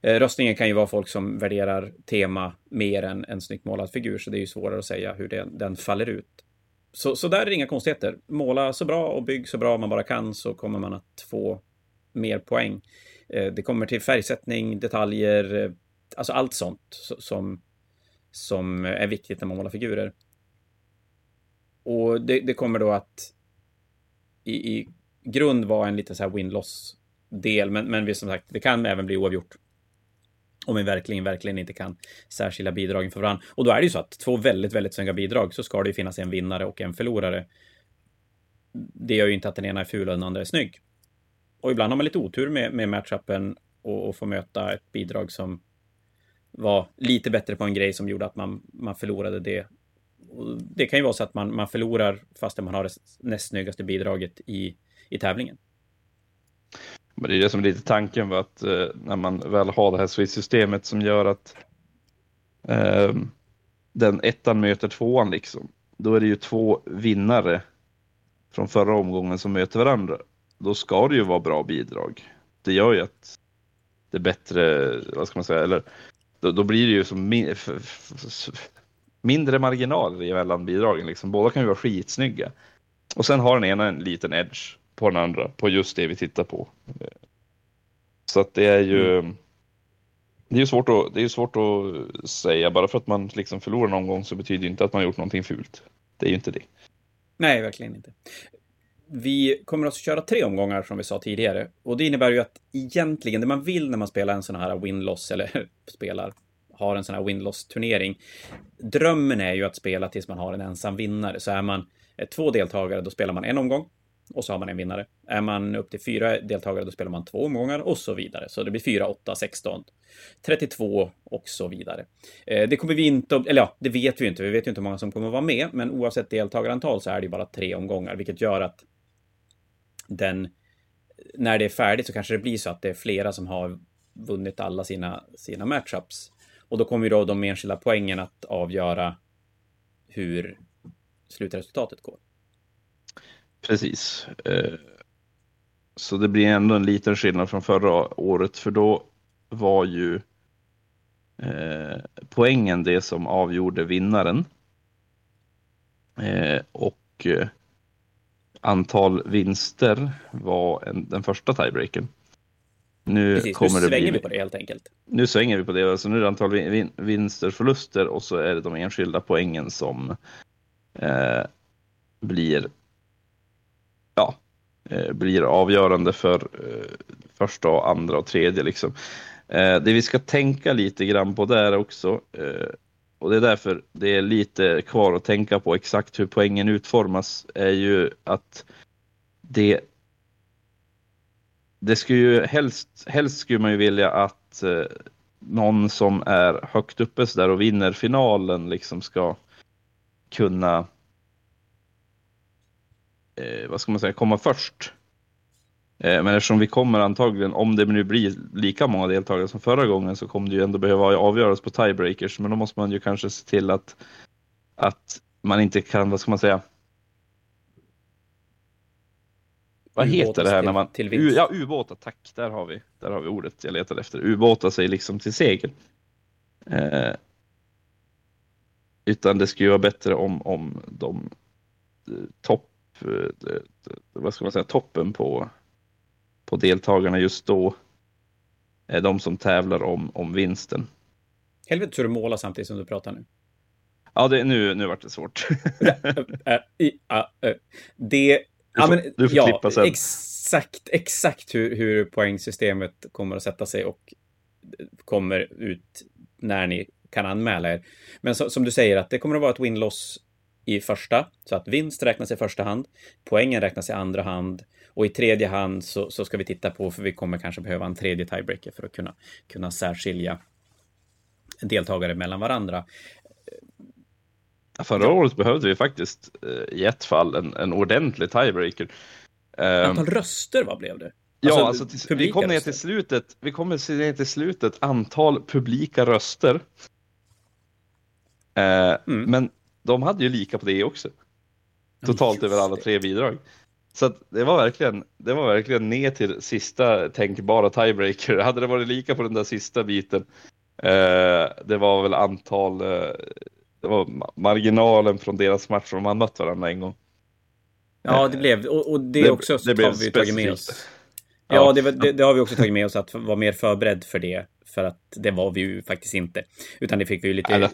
Eh, Röstningen kan ju vara folk som värderar tema mer än en snyggt målad figur, så det är ju svårare att säga hur det, den faller ut. Så, så där är det inga konstigheter. Måla så bra och bygg så bra man bara kan så kommer man att få mer poäng. Eh, det kommer till färgsättning, detaljer, eh, alltså allt sånt som, som är viktigt när man målar figurer. Och det, det kommer då att i, i grund vara en lite så här win-loss del, men, men vi som sagt, det kan även bli oavgjort. Om vi verkligen, verkligen inte kan särskilja bidragen för varandra. Och då är det ju så att två väldigt, väldigt snygga bidrag så ska det ju finnas en vinnare och en förlorare. det gör ju inte att den ena är ful och den andra är snygg. Och ibland har man lite otur med, med matchupen och, och får möta ett bidrag som var lite bättre på en grej som gjorde att man, man förlorade det. Och det kan ju vara så att man, man förlorar fastän man har det näst snyggaste bidraget i, i tävlingen. Men det är det som är lite tanken var att eh, när man väl har det här Swiss-systemet som gör att eh, den ettan möter tvåan liksom. Då är det ju två vinnare från förra omgången som möter varandra. Då ska det ju vara bra bidrag. Det gör ju att det är bättre, vad ska man säga, eller då, då blir det ju som min, mindre marginal mellan bidragen. Liksom. Båda kan ju vara skitsnygga. Och sen har den ena en liten edge på den andra, på just det vi tittar på. Så att det är ju mm. det är ju svårt att, det är svårt att säga. Bara för att man liksom förlorar någon gång så betyder det inte att man har gjort någonting fult. Det är ju inte det. Nej, verkligen inte. Vi kommer att köra tre omgångar som vi sa tidigare. Och det innebär ju att egentligen det man vill när man spelar en sån här win-loss eller [LAUGHS] spelar, har en sån här win-loss turnering. Drömmen är ju att spela tills man har en ensam vinnare. Så är man eh, två deltagare, då spelar man en omgång och så har man en vinnare. Är man upp till fyra deltagare, då spelar man två omgångar och så vidare. Så det blir 4, 8, 16, 32 och så vidare. Eh, det kommer vi inte, eller ja, det vet vi inte. Vi vet ju inte hur många som kommer att vara med, men oavsett deltagarantal så är det ju bara tre omgångar, vilket gör att den, när det är färdigt så kanske det blir så att det är flera som har vunnit alla sina, sina matchups. Och då kommer ju då de enskilda poängen att avgöra hur slutresultatet går. Precis. Eh, så det blir ändå en liten skillnad från förra året för då var ju eh, poängen det som avgjorde vinnaren. Eh, och antal vinster var en, den första tiebreaken. Nu, Precis, kommer nu svänger bli, vi på det helt enkelt. Nu svänger vi på det. Alltså nu är det antal vin, vinster, förluster och så är det de enskilda poängen som eh, blir ja, eh, blir avgörande för eh, första, och andra och tredje. Liksom. Eh, det vi ska tänka lite grann på där också, och det är därför det är lite kvar att tänka på exakt hur poängen utformas, är ju att det det skulle ju helst, helst skulle man ju vilja att eh, någon som är högt uppe där och vinner finalen liksom ska kunna eh, vad ska man säga, komma först. Eh, men eftersom vi kommer antagligen, om det nu blir lika många deltagare som förra gången, så kommer det ju ändå behöva avgöras på tiebreakers. Men då måste man ju kanske se till att, att man inte kan, vad ska man säga, vad heter det här när man... Till U, ja, ubåtar, tack. Där har, vi, där har vi ordet jag letade efter. Ubåtar sig liksom till segel. Eh, utan det skulle ju vara bättre om, om de eh, topp Eh, vad ska man säga, toppen på, på deltagarna just då är de som tävlar om, om vinsten. Helvete så du målar samtidigt som du pratar nu. Ja, det, nu, nu vart det svårt. [LAUGHS] det... Du får, men, du får ja, klippa sen. Exakt, exakt hur, hur poängsystemet kommer att sätta sig och kommer ut när ni kan anmäla er. Men så, som du säger att det kommer att vara ett win-loss i första, så att vinst räknas i första hand, poängen räknas i andra hand och i tredje hand så, så ska vi titta på, för vi kommer kanske behöva en tredje tiebreaker för att kunna, kunna särskilja deltagare mellan varandra. Förra året behövde vi faktiskt eh, i ett fall en, en ordentlig tiebreaker. Ehm, Antal röster, vad blev det? Alltså, ja, alltså till, vi kom ner till slutet. Vi kommer ner till slutet antal publika röster. Eh, mm. Men de hade ju lika på det också. Totalt över alla tre bidrag. Så det var verkligen, det var verkligen ner till sista tänkbara tiebreaker. Hade det varit lika på den där sista biten. Eh, det var väl antal, eh, det var marginalen från deras match som man mött varandra en gång. Ja, det blev, och, och det, det också det har vi tagit med oss. Ja, ja. Det, det, det, har vi också tagit med oss att vara mer förberedd för det. För att det var vi ju faktiskt inte. Utan det fick vi ju lite Eller?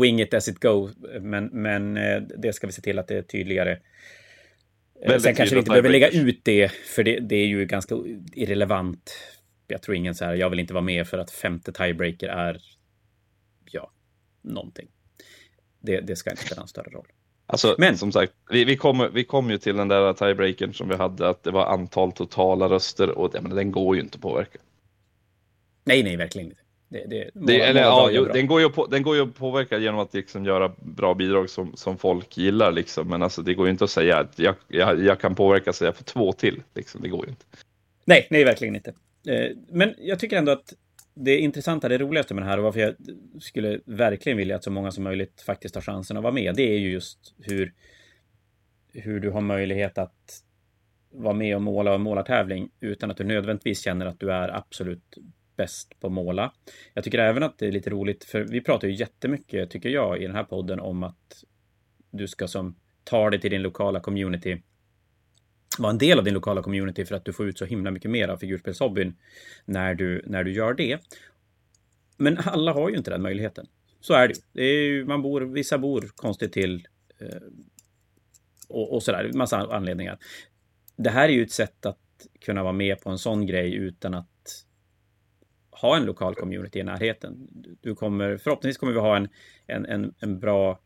wing it as it go. Men, men eh, det ska vi se till att det är tydligare. Eh, Väldigt Sen kanske vi inte behöver lägga ut det, för det, det är ju ganska irrelevant. Jag tror ingen så här, jag vill inte vara med för att femte tiebreaker är, ja, någonting. Det, det ska inte spela en större roll. Alltså, Men som sagt, vi, vi kommer vi kom ju till den där tiebreakern som vi hade, att det var antal totala röster och ja, men den går ju inte att påverka. Nej, nej, verkligen inte. Det, det, det, eller, ja, jo, den, går ju på, den går ju att påverka genom att liksom göra bra bidrag som, som folk gillar. Liksom. Men alltså, det går ju inte att säga att jag, jag, jag kan påverka så jag får två till. Liksom. Det går ju inte. Nej, nej, verkligen inte. Eh, men jag tycker ändå att det intressanta, det roligaste med det här och varför jag skulle verkligen vilja att så många som möjligt faktiskt har chansen att vara med, det är ju just hur, hur du har möjlighet att vara med och måla och målartävling utan att du nödvändigtvis känner att du är absolut bäst på att måla. Jag tycker även att det är lite roligt, för vi pratar ju jättemycket, tycker jag, i den här podden om att du ska som ta dig till din lokala community vara en del av din lokala community för att du får ut så himla mycket mer av figurspelshobbyn när du, när du gör det. Men alla har ju inte den möjligheten. Så är det, det är ju. Man bor, vissa bor konstigt till eh, och, och sådär, massa anledningar. Det här är ju ett sätt att kunna vara med på en sån grej utan att ha en lokal community i närheten. Du kommer, förhoppningsvis kommer vi ha en, en, en, en bra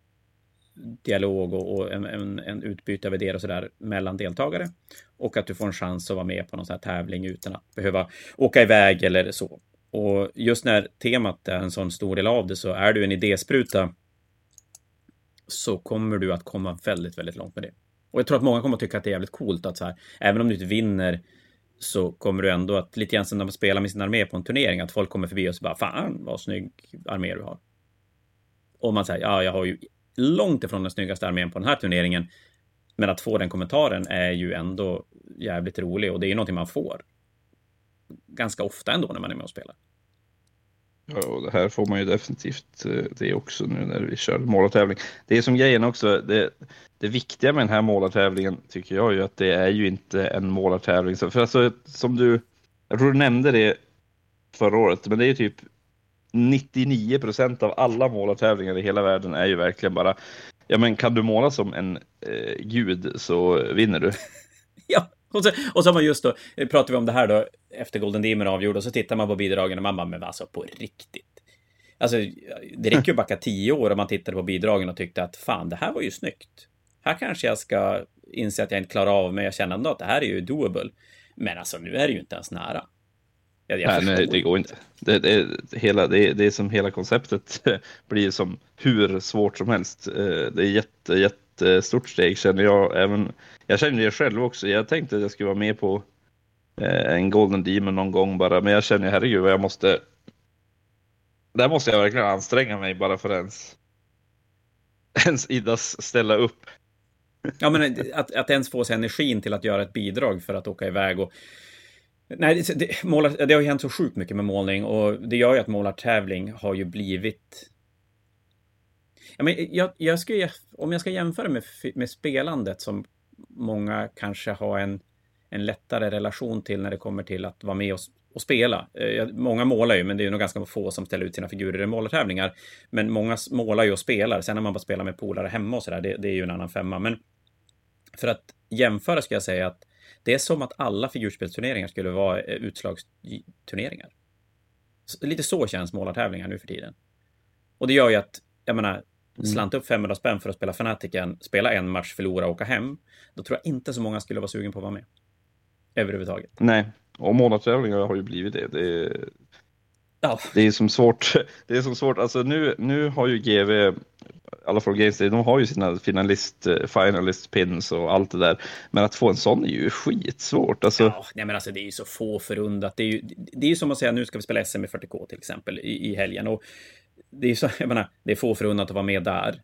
dialog och, och en, en, en, utbyte av idéer och sådär mellan deltagare. Och att du får en chans att vara med på någon sån här tävling utan att behöva åka iväg eller så. Och just när temat är en sån stor del av det så är du en idéspruta så kommer du att komma väldigt, väldigt långt med det. Och jag tror att många kommer att tycka att det är jävligt coolt att så här, även om du inte vinner så kommer du ändå att, lite grann som när man spelar med sin armé på en turnering, att folk kommer förbi och så bara fan vad snygg armé du har. Och man säger, ja, jag har ju långt ifrån den snyggaste armén på den här turneringen. Men att få den kommentaren är ju ändå jävligt rolig och det är ju någonting man får. Ganska ofta ändå när man är med och spelar. Ja, och det här får man ju definitivt eh, det också nu när vi kör målartävling. Det är som grejen också, det, det viktiga med den här målartävlingen tycker jag ju att det är ju inte en målartävling. För alltså som du, jag tror du nämnde det förra året, men det är ju typ 99 procent av alla målartävlingar i hela världen är ju verkligen bara, ja men kan du måla som en eh, gud så vinner du. [LAUGHS] ja, [LAUGHS] och så, och så man just då, eh, pratar vi om det här då, efter Golden Demon avgjord, och så tittar man på bidragen och man bara, men alltså på riktigt. Alltså, det räcker ju att backa tio år om man tittade på bidragen och tyckte att fan, det här var ju snyggt. Här kanske jag ska inse att jag inte klarar av, men jag känner ändå att det här är ju doable. Men alltså, nu är det ju inte ens nära. Jag, jag nej, nej, det går inte. Det, det, hela, det, det är som hela konceptet [LAUGHS] blir som hur svårt som helst. Eh, det är jätte, stort steg känner jag. Även, jag känner det själv också. Jag tänkte att jag skulle vara med på eh, en Golden Demon någon gång bara, men jag känner herregud vad jag måste. Där måste jag verkligen anstränga mig bara för ens ens idas ställa upp. Ja, men att, att ens få sig energin till att göra ett bidrag för att åka iväg och Nej, det, det, målar, det har ju hänt så sjukt mycket med målning och det gör ju att målartävling har ju blivit... Ja, men jag, jag ska, om jag ska jämföra med, med spelandet som många kanske har en, en lättare relation till när det kommer till att vara med och, och spela. Eh, jag, många målar ju, men det är nog ganska få som ställer ut sina figurer i målartävlingar. Men många målar ju och spelar. Sen när man bara spelar med polare hemma och sådär, det, det är ju en annan femma. Men för att jämföra ska jag säga att det är som att alla figurspelsturneringar skulle vara eh, utslagsturneringar. Lite så känns målartävlingar nu för tiden. Och det gör ju att, jag menar slanta upp 500 spänn för att spela Fanatiken, spela en match, förlora och åka hem. Då tror jag inte så många skulle vara sugen på att vara med. Överhuvudtaget. Nej, och målartävlingar har ju blivit det. Det är, ja. det är som svårt. [LAUGHS] Det är som svårt. Alltså nu, nu har ju GV alla från Games de har ju sina finalist, eh, finalist pins och allt det där. Men att få en sån är ju skitsvårt. Alltså... Ja, nej men alltså det är ju så få förunnat. Det är ju, det är ju som att säga nu ska vi spela SM i 40K till exempel i, i helgen. Och det är så, jag menar, det är få förunnat att vara med där.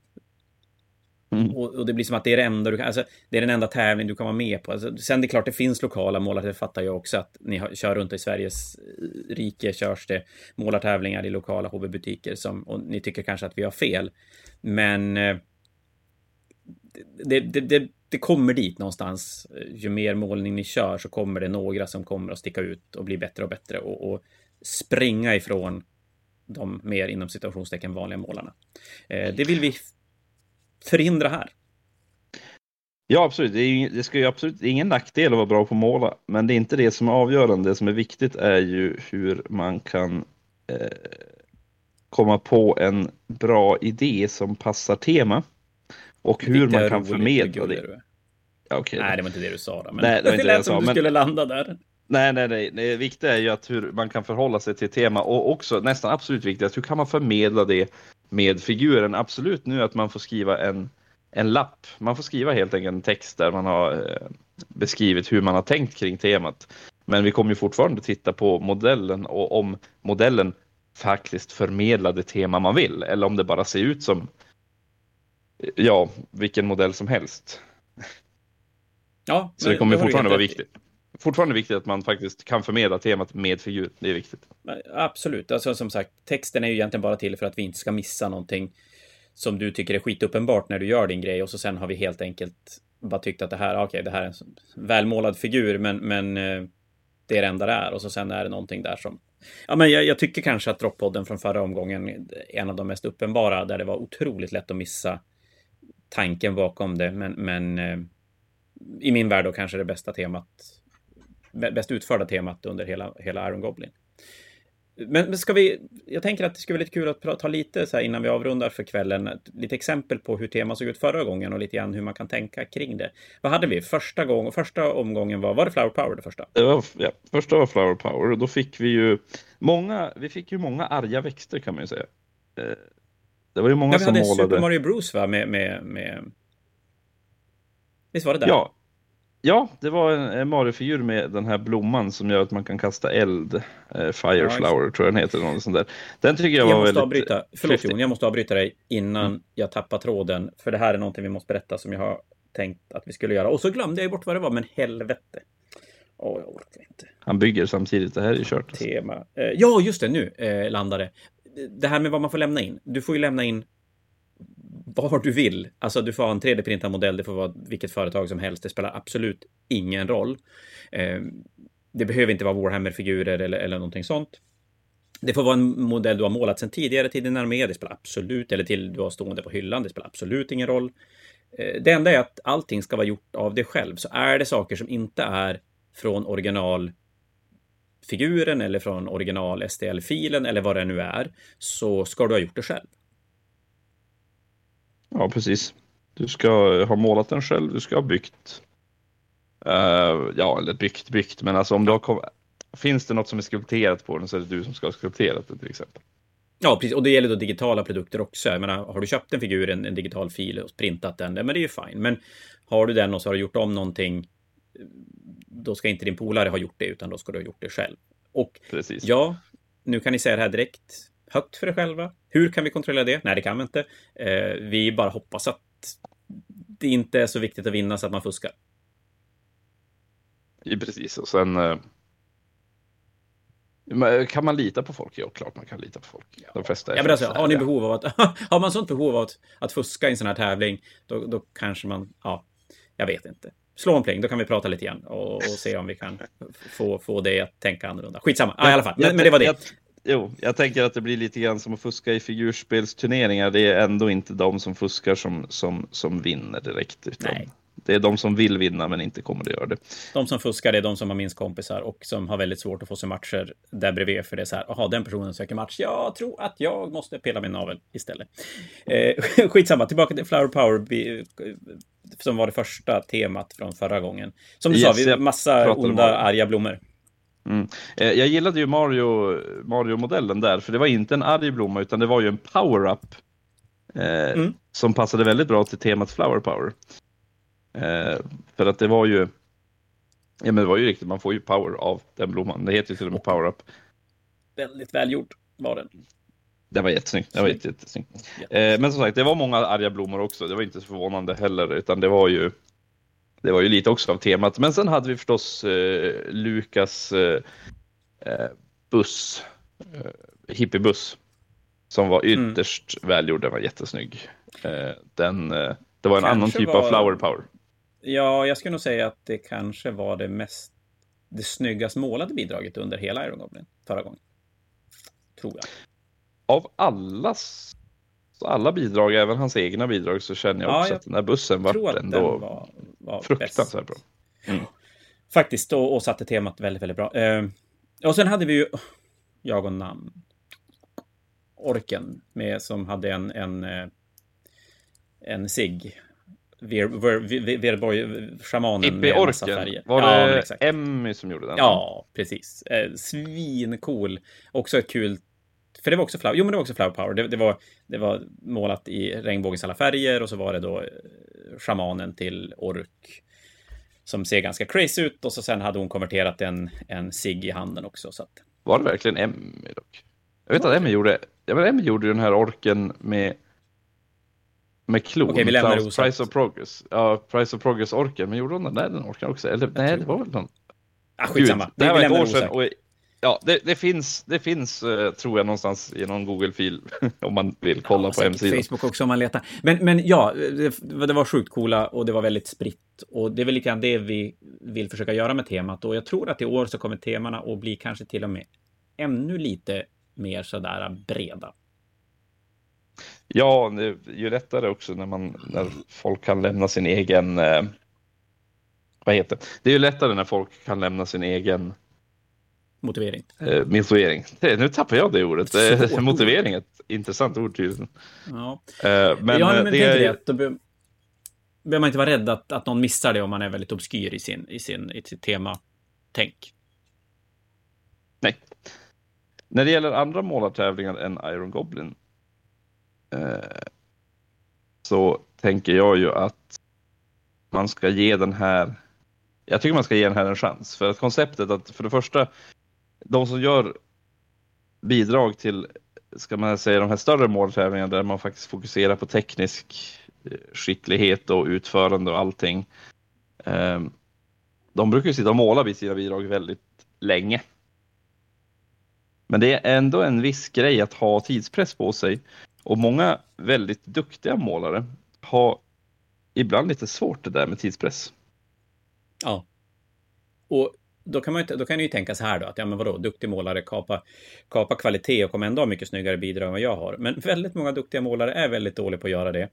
Mm. Och, och, det blir som att det är det enda du kan, alltså, det är den enda tävling du kan vara med på. Alltså, sen det är klart det finns lokala målar, det fattar jag också att ni har, kör runt i Sveriges eh, rike, körs det målartävlingar i lokala hobbybutiker som, och ni tycker kanske att vi har fel. Men eh, det, det, det, det, kommer dit någonstans. Ju mer målning ni kör så kommer det några som kommer att sticka ut och bli bättre och bättre och, och springa ifrån de mer inom situationstecken vanliga målarna. Eh, det vill vi förhindra här. Ja, absolut. Det, är, det ska ju absolut det är ingen nackdel att vara bra på att måla, men det är inte det som är avgörande. Det som är viktigt är ju hur man kan eh, komma på en bra idé som passar tema Och hur man kan förmedla det. Ja, okay, nej, det var inte det du sa. Då, men nej, det, var det lät som du skulle landa där. Nej, nej, nej. Det viktiga är ju att hur man kan förhålla sig till tema och också nästan absolut viktigast, hur kan man förmedla det med figuren? Absolut nu att man får skriva en, en lapp. Man får skriva helt enkelt en text där man har eh, beskrivit hur man har tänkt kring temat. Men vi kommer ju fortfarande titta på modellen och om modellen faktiskt förmedlar det tema man vill eller om det bara ser ut som ja, vilken modell som helst. Ja, så det kommer fortfarande vara viktigt. Fortfarande viktigt att man faktiskt kan förmedla temat med figur. Det är viktigt. Absolut. Alltså som sagt, texten är ju egentligen bara till för att vi inte ska missa någonting som du tycker är skituppenbart när du gör din grej och så sen har vi helt enkelt bara tyckt att det här, okej, okay, det här är en välmålad figur, men, men eh, det är det enda det är och så sen är det någonting där som Ja, men jag, jag tycker kanske att droppodden från förra omgången är en av de mest uppenbara där det var otroligt lätt att missa tanken bakom det. Men, men eh, i min värld då kanske det bästa temat, bäst utförda temat under hela, hela Iron Goblin. Men, men ska vi, jag tänker att det skulle vara lite kul att ta lite så här innan vi avrundar för kvällen, lite exempel på hur temat såg ut förra gången och lite grann hur man kan tänka kring det. Vad hade vi? Första, gång, första omgången var, var det Flower Power det första? Det var, ja, första var Flower Power och då fick vi ju många, vi fick ju många arga växter kan man ju säga. Eh, det var ju många ja, som målade. Vi hade Super Mario Bros va? Med, med, med... Visst var det där? Ja. Ja, det var en Mario-figur med den här blomman som gör att man kan kasta eld. Eh, Fire Flower tror jag den heter. Något sånt där. Den tycker jag, jag var måste väldigt avbryta. Förlåt Jon, jag måste avbryta dig innan mm. jag tappar tråden. För det här är någonting vi måste berätta som jag har tänkt att vi skulle göra. Och så glömde jag bort vad det var, men helvete. Åh, jag orkar inte. Han bygger samtidigt, det här är ju kört. Tema. Eh, ja, just det, nu eh, landade det här med vad man får lämna in. Du får ju lämna in vad du vill. Alltså du får ha en 3D-printad modell, det får vara vilket företag som helst. Det spelar absolut ingen roll. Eh, det behöver inte vara Warhammer-figurer eller, eller någonting sånt. Det får vara en modell du har målat sedan tidigare till din armé. Det spelar absolut, eller till du har stående på hyllan. Det spelar absolut ingen roll. Eh, det enda är att allting ska vara gjort av dig själv. Så är det saker som inte är från original figuren eller från original STL-filen eller vad det nu är, så ska du ha gjort det själv. Ja, precis. Du ska ha målat den själv, du ska ha byggt. Uh, ja, eller byggt, byggt, men alltså om du har Finns det något som är skulpterat på den så är det du som ska ha skulpterat det till exempel. Ja, precis. Och det gäller då digitala produkter också. Jag menar, har du köpt en figur, en, en digital fil och printat den, men det är ju fine. Men har du den och så har du gjort om någonting då ska inte din polare ha gjort det, utan då ska du ha gjort det själv. Och Precis. ja, nu kan ni säga det här direkt högt för er själva. Hur kan vi kontrollera det? Nej, det kan vi inte. Eh, vi bara hoppas att det inte är så viktigt att vinna så att man fuskar. Precis, och sen eh... Kan man lita på folk? Ja, klart man kan lita på folk. De flesta är ja, men alltså, har ni behov av att... [LAUGHS] har man sånt behov av att, att fuska i en sån här tävling, då, då kanske man... Ja, jag vet inte slå en pling, då kan vi prata lite grann och, och se om vi kan [LAUGHS] få, få dig att tänka annorlunda. Skitsamma, ja, i alla fall. Men, men det var det. Jag, jo, jag tänker att det blir lite grann som att fuska i figurspelsturneringar. Det är ändå inte de som fuskar som, som, som vinner direkt. Utan Nej. Det är de som vill vinna men inte kommer att göra det. De som fuskar är de som har minst kompisar och som har väldigt svårt att få sig matcher där bredvid. För det är så här, jaha, den personen söker match. Jag tror att jag måste pilla min navel istället. Eh, [LAUGHS] skitsamma, tillbaka till Flower Power som var det första temat från förra gången. Som du yes, sa, vi massa onda, arga blommor. Mm. Eh, jag gillade ju Mario, Mario-modellen där, för det var inte en arg blomma utan det var ju en power-up. Eh, mm. Som passade väldigt bra till temat Flower Power. Eh, för att det var ju, ja men det var ju riktigt, man får ju power av den blomman. Det heter ju till och med power up. Väldigt välgjord var den. Det var jättesnyggt. Det var jättesnyggt. Eh, men som sagt, det var många arga blommor också. Det var inte så förvånande heller, utan det var ju det var ju lite också av temat. Men sen hade vi förstås eh, Lukas eh, eh buss, eh, hippiebuss, som var mm. ytterst mm. välgjord. Den var jättesnygg. Eh, den, eh, det var en Kanske annan typ var... av flower power. Ja, jag skulle nog säga att det kanske var det mest det snyggast målade bidraget under hela Iron Goblin förra gången. Tror jag. Av allas alla bidrag, även hans egna bidrag, så känner jag också jag att den här bussen vart ändå var, var fruktansvärt bra. Mm. Faktiskt, och, och satte temat väldigt, väldigt bra. Eh, och sen hade vi ju, jag och namn, Orken med som hade en, en, eh, en sig Verborg, shamanen med massa färger. Var det ja, Emmy som gjorde den? Ja, precis. Eh, svincool. Också ett kul för det var också flower, jo men det var också flower power. Det, det, var, det var målat i regnbågens alla färger och så var det då eh, shamanen till ork. Som ser ganska crazy ut och så sen hade hon konverterat en, en cigg i handen också. Så att... Var det verkligen Emmy dock? Jag vet att Emmy gjorde, jag vet, Emmy gjorde den här orken med med klon. Okej, vi lämnar det Price of Progress. Ja, Price of Progress-orken. Men gjorde hon den? Nej, den orken också. Eller nej, det var väl någon. Ah, skitsamma. Gud, det här var ett år sedan. Och, ja, det, det, finns, det finns uh, tror jag någonstans i någon Google-fil [LAUGHS] om man vill kolla ja, på hemsidan. Facebook också om man letar. Men, men ja, det, det, var sjukt coola och det var väldigt spritt. Och det är väl lite grann det vi vill försöka göra med temat. Och jag tror att i år så kommer temana att bli kanske till och med ännu lite mer sådär breda. Ja, det är ju lättare också när, man, när folk kan lämna sin egen... Eh, vad heter det? Det är ju lättare när folk kan lämna sin egen Motivering. Eh, motivering. nu tappar jag det ordet. [LAUGHS] Eh, motivering är ett intressant ord tydligen. Ja. Eh, men, ja, men det, är... det. behöver man inte vara rädd att, att någon missar det om man är väldigt obskyr i, sin, i, sin, i sitt tema. Tänk. Nej. När det gäller andra målartävlingar än Iron Goblin Eh, så tänker jag ju att man ska ge den här, jag tycker man ska ge den här en chans. För att konceptet att för det första, de som gör bidrag till, ska man säga, de här större måltävlingarna där man faktiskt fokuserar på teknisk eh, skicklighet och utförande och allting. Ehm, de brukar ju sitta och måla vid sina bidrag väldigt länge. Men det är ändå en viss grej att ha tidspress på sig och många väldigt duktiga målare har ibland lite svårt det där med tidspress. Ja. Och då kan, man, då kan ju tänka så här då, att ja men vadå, duktig målare kapa, kapa kvalitet och kommer ändå ha mycket snyggare bidrag än vad jag har. Men väldigt många duktiga målare är väldigt dåliga på att göra det.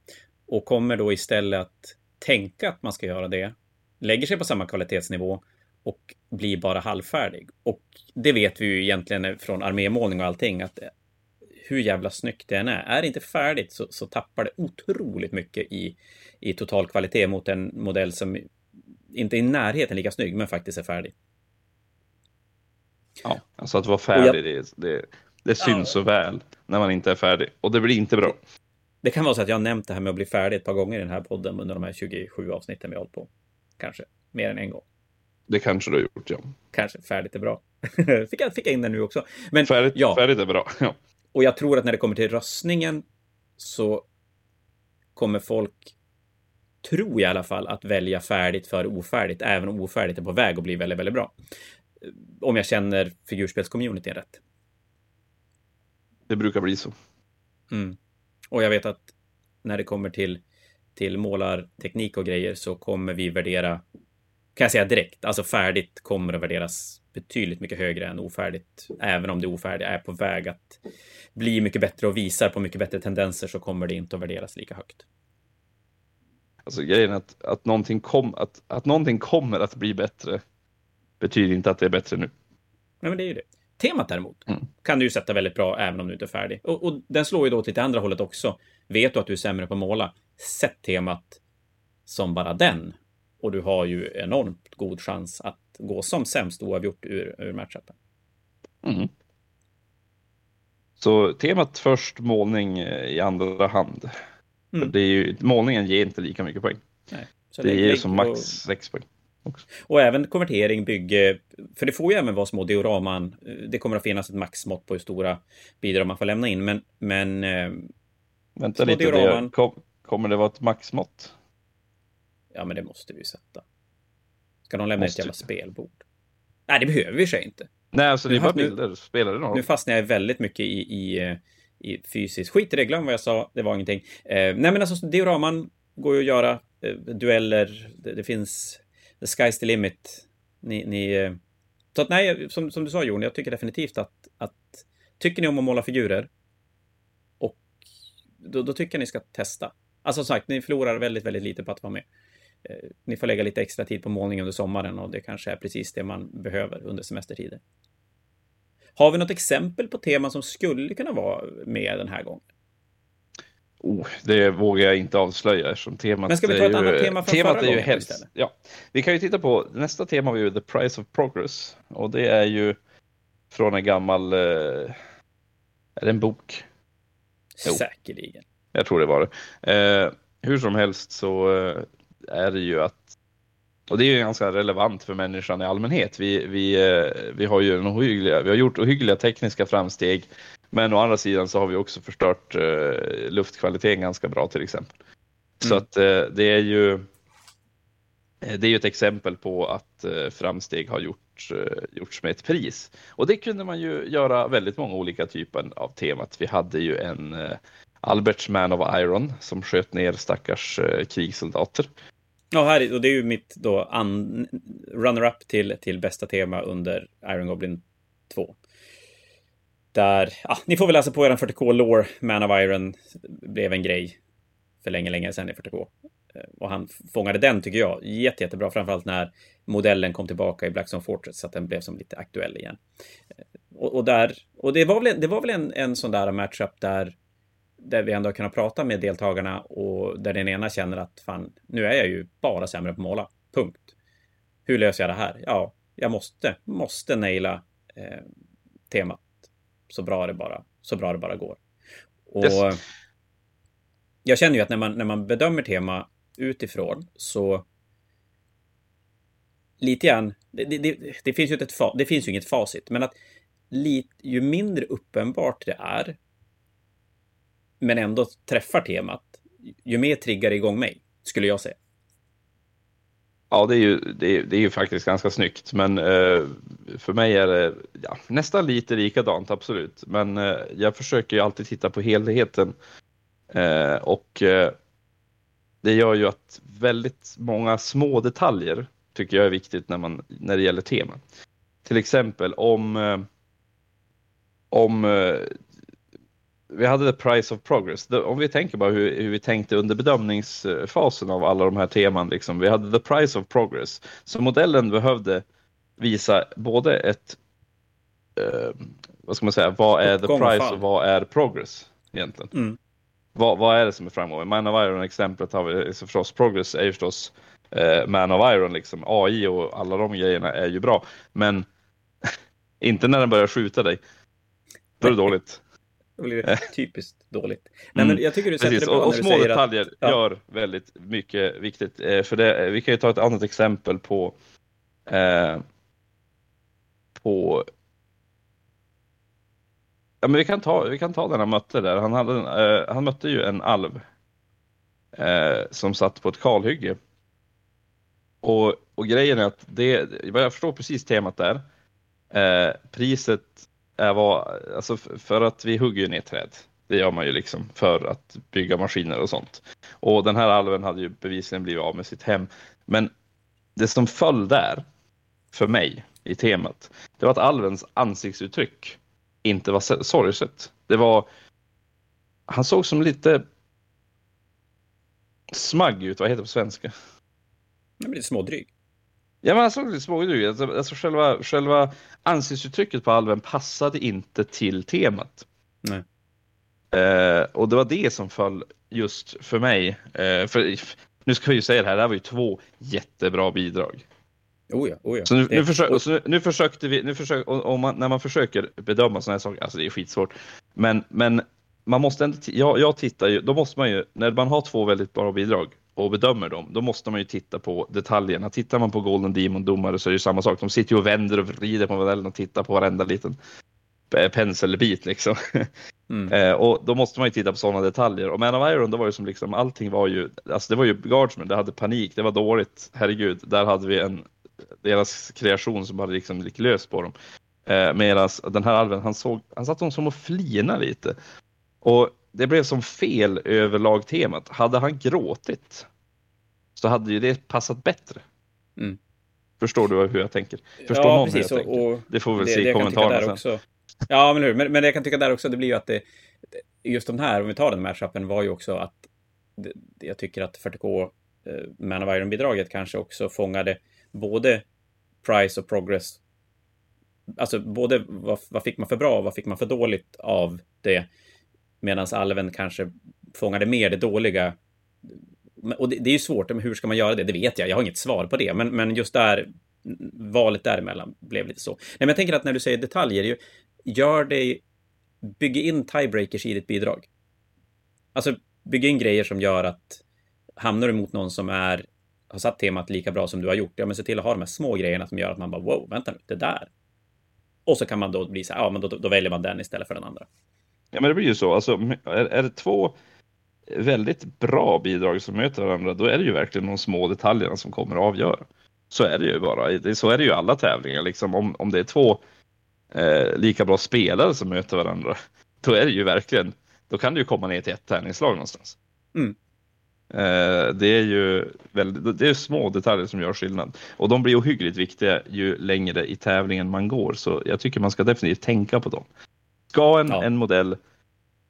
Och kommer då istället att tänka att man ska göra det, lägger sig på samma kvalitetsnivå och blir bara halvfärdig. Och det vet vi ju egentligen från armémålning och allting, att hur jävla snyggt det än är, är det inte färdigt så, så tappar det otroligt mycket i, i total kvalitet mot en modell som inte är i närheten lika snygg, men faktiskt är färdig. Ja, alltså att vara färdig, jag... det, det, det syns så väl när man inte är färdig. Och det blir inte bra. Det kan vara så att jag har nämnt det här med att bli färdig ett par gånger i den här podden under de här 27 avsnitten vi har hållit på. Kanske mer än en gång. Det kanske du har gjort, ja. Kanske. Färdigt är bra. [LAUGHS] fick, jag, fick jag in den nu också. Men, färdigt, ja. färdigt är bra. [LAUGHS] Ja. Och jag tror att när det kommer till röstningen så kommer folk, tror jag i alla fall, att välja färdigt för ofärdigt, även om ofärdigt är på väg att bli väldigt, väldigt bra. Om jag känner figurspelscommunityn rätt. Det brukar bli så. Mm. Och jag vet att när det kommer till, till målarteknik och grejer så kommer vi värdera, kan jag säga direkt, alltså färdigt kommer att värderas betydligt mycket högre än ofärdigt. Även om det ofärdiga är på väg att bli mycket bättre och visar på mycket bättre tendenser så kommer det inte att värderas lika högt. Alltså grejen att, att, någonting, kom, att, att någonting kommer att bli bättre betyder inte att det är bättre nu. Nej, men det är ju det. Temat däremot mm. kan du ju sätta väldigt bra även om du inte är färdig. Och, och den slår ju då till det andra hållet också. Vet du att du är sämre på att måla, sätt temat som bara den. Och du har ju enormt god chans att gå som sämst oavgjort ur, ur matchupen. Mm. Så temat först, målning eh, i andra hand. Mm. det är ju, målningen ger inte lika mycket poäng. Nej. Så det ger som max och... 6 poäng. Också. Och även konvertering, bygge, för det får ju även vara små dioraman. Det kommer att finnas ett maxmått på hur stora bidrag man får lämna in, men... men eh, Vänta lite, dioraman... det, kommer det vara ett maxmått? Ja, men det måste vi sätta. Ska de lämna måste ett jävla spelbord? Nej, det behöver vi sig inte. Nej, alltså det är bara bilder. Spelar det någon Nu fastnar jag väldigt mycket i, i, i fysiskt. Skit i det, glöm vad jag sa. Det var ingenting. Eh, nej, men alltså dioraman går ju att göra. Eh, dueller. Det, det, finns... The sky's the limit. Ni... ni. Eh, så att nej, som, som du sa Jon, jag tycker definitivt att, att tycker ni om att måla figurer och då, då tycker jag ni ska testa. Alltså som sagt, ni förlorar väldigt, väldigt lite på att vara med. Eh, ni får lägga lite extra tid på målning under sommaren och det kanske är precis det man behöver under semestertider. Har vi något exempel på teman som skulle kunna vara med den här gången? Oh, det vågar jag inte avslöja eftersom temat Men ska vi ta ett annat tema från temat förra är ju helst, istället? ja. Vi kan ju titta på, nästa tema var ju The Price of Progress. Och det är ju från en gammal, eh, är det en bok? Jo. Säkerligen. Jag tror det var det. Eh, hur som helst så eh, är det ju att, och det är ju ganska relevant för människan i allmänhet. Vi, vi, eh, vi har ju en ohyggliga, vi har gjort ohyggliga tekniska framsteg, men å andra sidan så har vi också förstört eh, luftkvaliteten ganska bra till exempel. Så Mm. att eh, det är ju eh, det är ju ett exempel på att eh, framsteg har gjort, eh, gjorts med ett pris. Och det kunde man ju göra väldigt många olika typer av temat. Vi hade ju en eh, Alberts Man of Iron som sköt ner stackars krigssoldater. Ja, här, och det är ju mitt då runner-up till, till bästa tema under Iron Goblin 2. Där, ja, ni får väl läsa på eran 40K lore. Man of Iron blev en grej för länge, länge sedan i 40K. Eh, och han fångade den, tycker jag, jätte, jättebra. Framförallt när modellen kom tillbaka i Blackstone Fortress, så att den blev som lite aktuell igen. Eh, och, och, där, och det var väl, det var väl en, en sån där matchup där, där vi ändå har kunnat prata med deltagarna och där den ena känner att fan, nu är jag ju bara sämre på att måla. Punkt. Hur löser jag det här? Ja, jag måste, måste naila eh, temat så bra det bara, så bra det bara går. Och Yes. jag känner ju att när man, när man bedömer tema utifrån så lite grann, det, det, det, finns ju ett, det finns ju inget facit, men att lit, ju mindre uppenbart det är, men ändå träffar temat, ju mer triggar det igång mig, skulle jag säga. Ja, det är ju, det är, det är ju faktiskt ganska snyggt, men eh, för mig är det ja, nästan lite likadant, absolut. Men eh, jag försöker ju alltid titta på helheten eh, och eh, det gör ju att väldigt många små detaljer tycker jag är viktigt när, man, när det gäller teman. Till exempel om, eh, om eh, vi hade the price of progress. Om vi tänker bara hur, hur vi tänkte under bedömningsfasen av alla de här teman. Liksom. Vi hade the price of progress. Så modellen behövde visa både ett, eh, vad ska man säga, vad är the price och vad är progress egentligen? Mm. Vad, vad är det som är framgång? Man of Iron-exemplet har vi så förstås, progress är ju förstås eh, Man of Iron, liksom. AI och alla de grejerna är ju bra. Men [LAUGHS] inte när den börjar skjuta dig. Då är det dåligt. Det blir det typiskt dåligt. Nej, Mm, men jag tycker du sätter Precis, det bra och, och små säger att... detaljer ja. gör väldigt mycket viktigt. Eh, för det, vi kan ju ta ett annat exempel på eh, på Ja, men vi kan ta, vi kan ta den han mötte där. Han, hade, en, eh, han mötte ju en alv eh, som satt på ett kalhygge. Och, och grejen är att det, vad jag förstår precis temat där. Eh, priset är vad, alltså för att vi hugger ju ner träd. Det gör man ju liksom för att bygga maskiner och sånt. Och den här alven hade ju bevisligen blivit av med sitt hem. Men det som föll där, för mig, i temat, det var att alvens ansiktsuttryck inte var sorgset. Det var, han såg som lite smagg ut, vad heter det på svenska? Jag blir lite smådryg. Ja, men han såg lite smådryg ut. Alltså, alltså själva, själva ansiktsuttrycket på alven passade inte till temat. Nej. Eh, och det var det som föll just för mig. Eh, för, nu ska vi ju säga det här, det här var ju två jättebra bidrag. Oh ja, oh ja. Så nu, Det- nu, försö- och- så nu, nu försökte vi, nu försök, och man, när man försöker bedöma sådana här saker, alltså det är skitsvårt, men, men man måste ändå, jag, jag tittar ju, då måste man ju, när man har två väldigt bra bidrag och bedömer dem, då måste man ju titta på detaljerna. Tittar man på Golden Demon-domare så är det ju samma sak, de sitter ju och vänder och vrider på modellen och tittar på varenda liten penselbit liksom. [LAUGHS] Mm. Eh, och då måste man ju titta på sådana detaljer. Och Man of Iron, då var det som liksom allting var ju, alltså det var ju Guardsman, det hade panik, det var dåligt, herregud, där hade vi en, deras kreation som hade liksom gick lös på dem. Eh, Medan den här alven, han såg, han satt som att flina lite. Och det blev som fel överlag temat. Hade han gråtit så hade ju det passat bättre. Mm. Förstår du hur jag tänker? Förstår ja, någon precis. hur jag Och, tänker? Det får vi väl det, se i kommentarerna sen. också. Ja, men hur. Men, men det jag kan tycka där också, det blir ju att det... Just de här, om vi tar den matchupen, var ju också att... Det- jag tycker att 40K eh, Man of Iron-bidraget kanske också fångade både price och progress. Alltså både vad, vad fick man för bra och vad fick man för dåligt av det. Medan alven kanske fångade mer det dåliga. Och det, det är ju svårt, men hur ska man göra det? Det vet jag, jag har inget svar på det. Men, men just där, valet däremellan blev lite så. Nej, men jag tänker att när du säger detaljer, gör dig, bygg in tiebreakers i ditt bidrag. Alltså, bygg in grejer som gör att hamnar du mot någon som är, har satt temat lika bra som du har gjort, ja men se till att ha de här små grejerna som gör att man bara wow, vänta nu, det där. Och så kan man då bli så här, ja men då, då väljer man den istället för den andra. Ja men det blir ju så, alltså är, är det två väldigt bra bidrag som möter varandra, då är det ju verkligen de små detaljerna som kommer att avgöra. Så är det ju bara, så är det ju alla tävlingar liksom. Om, om det är två eh, lika bra spelare som möter varandra, då är det ju verkligen, då kan det ju komma ner till ett tärningslag någonstans. Mm. Eh, det är ju väldigt, det är små detaljer som gör skillnad och de blir ohyggligt viktiga ju längre i tävlingen man går, så jag tycker man ska definitivt tänka på dem. Ska en, ja. en modell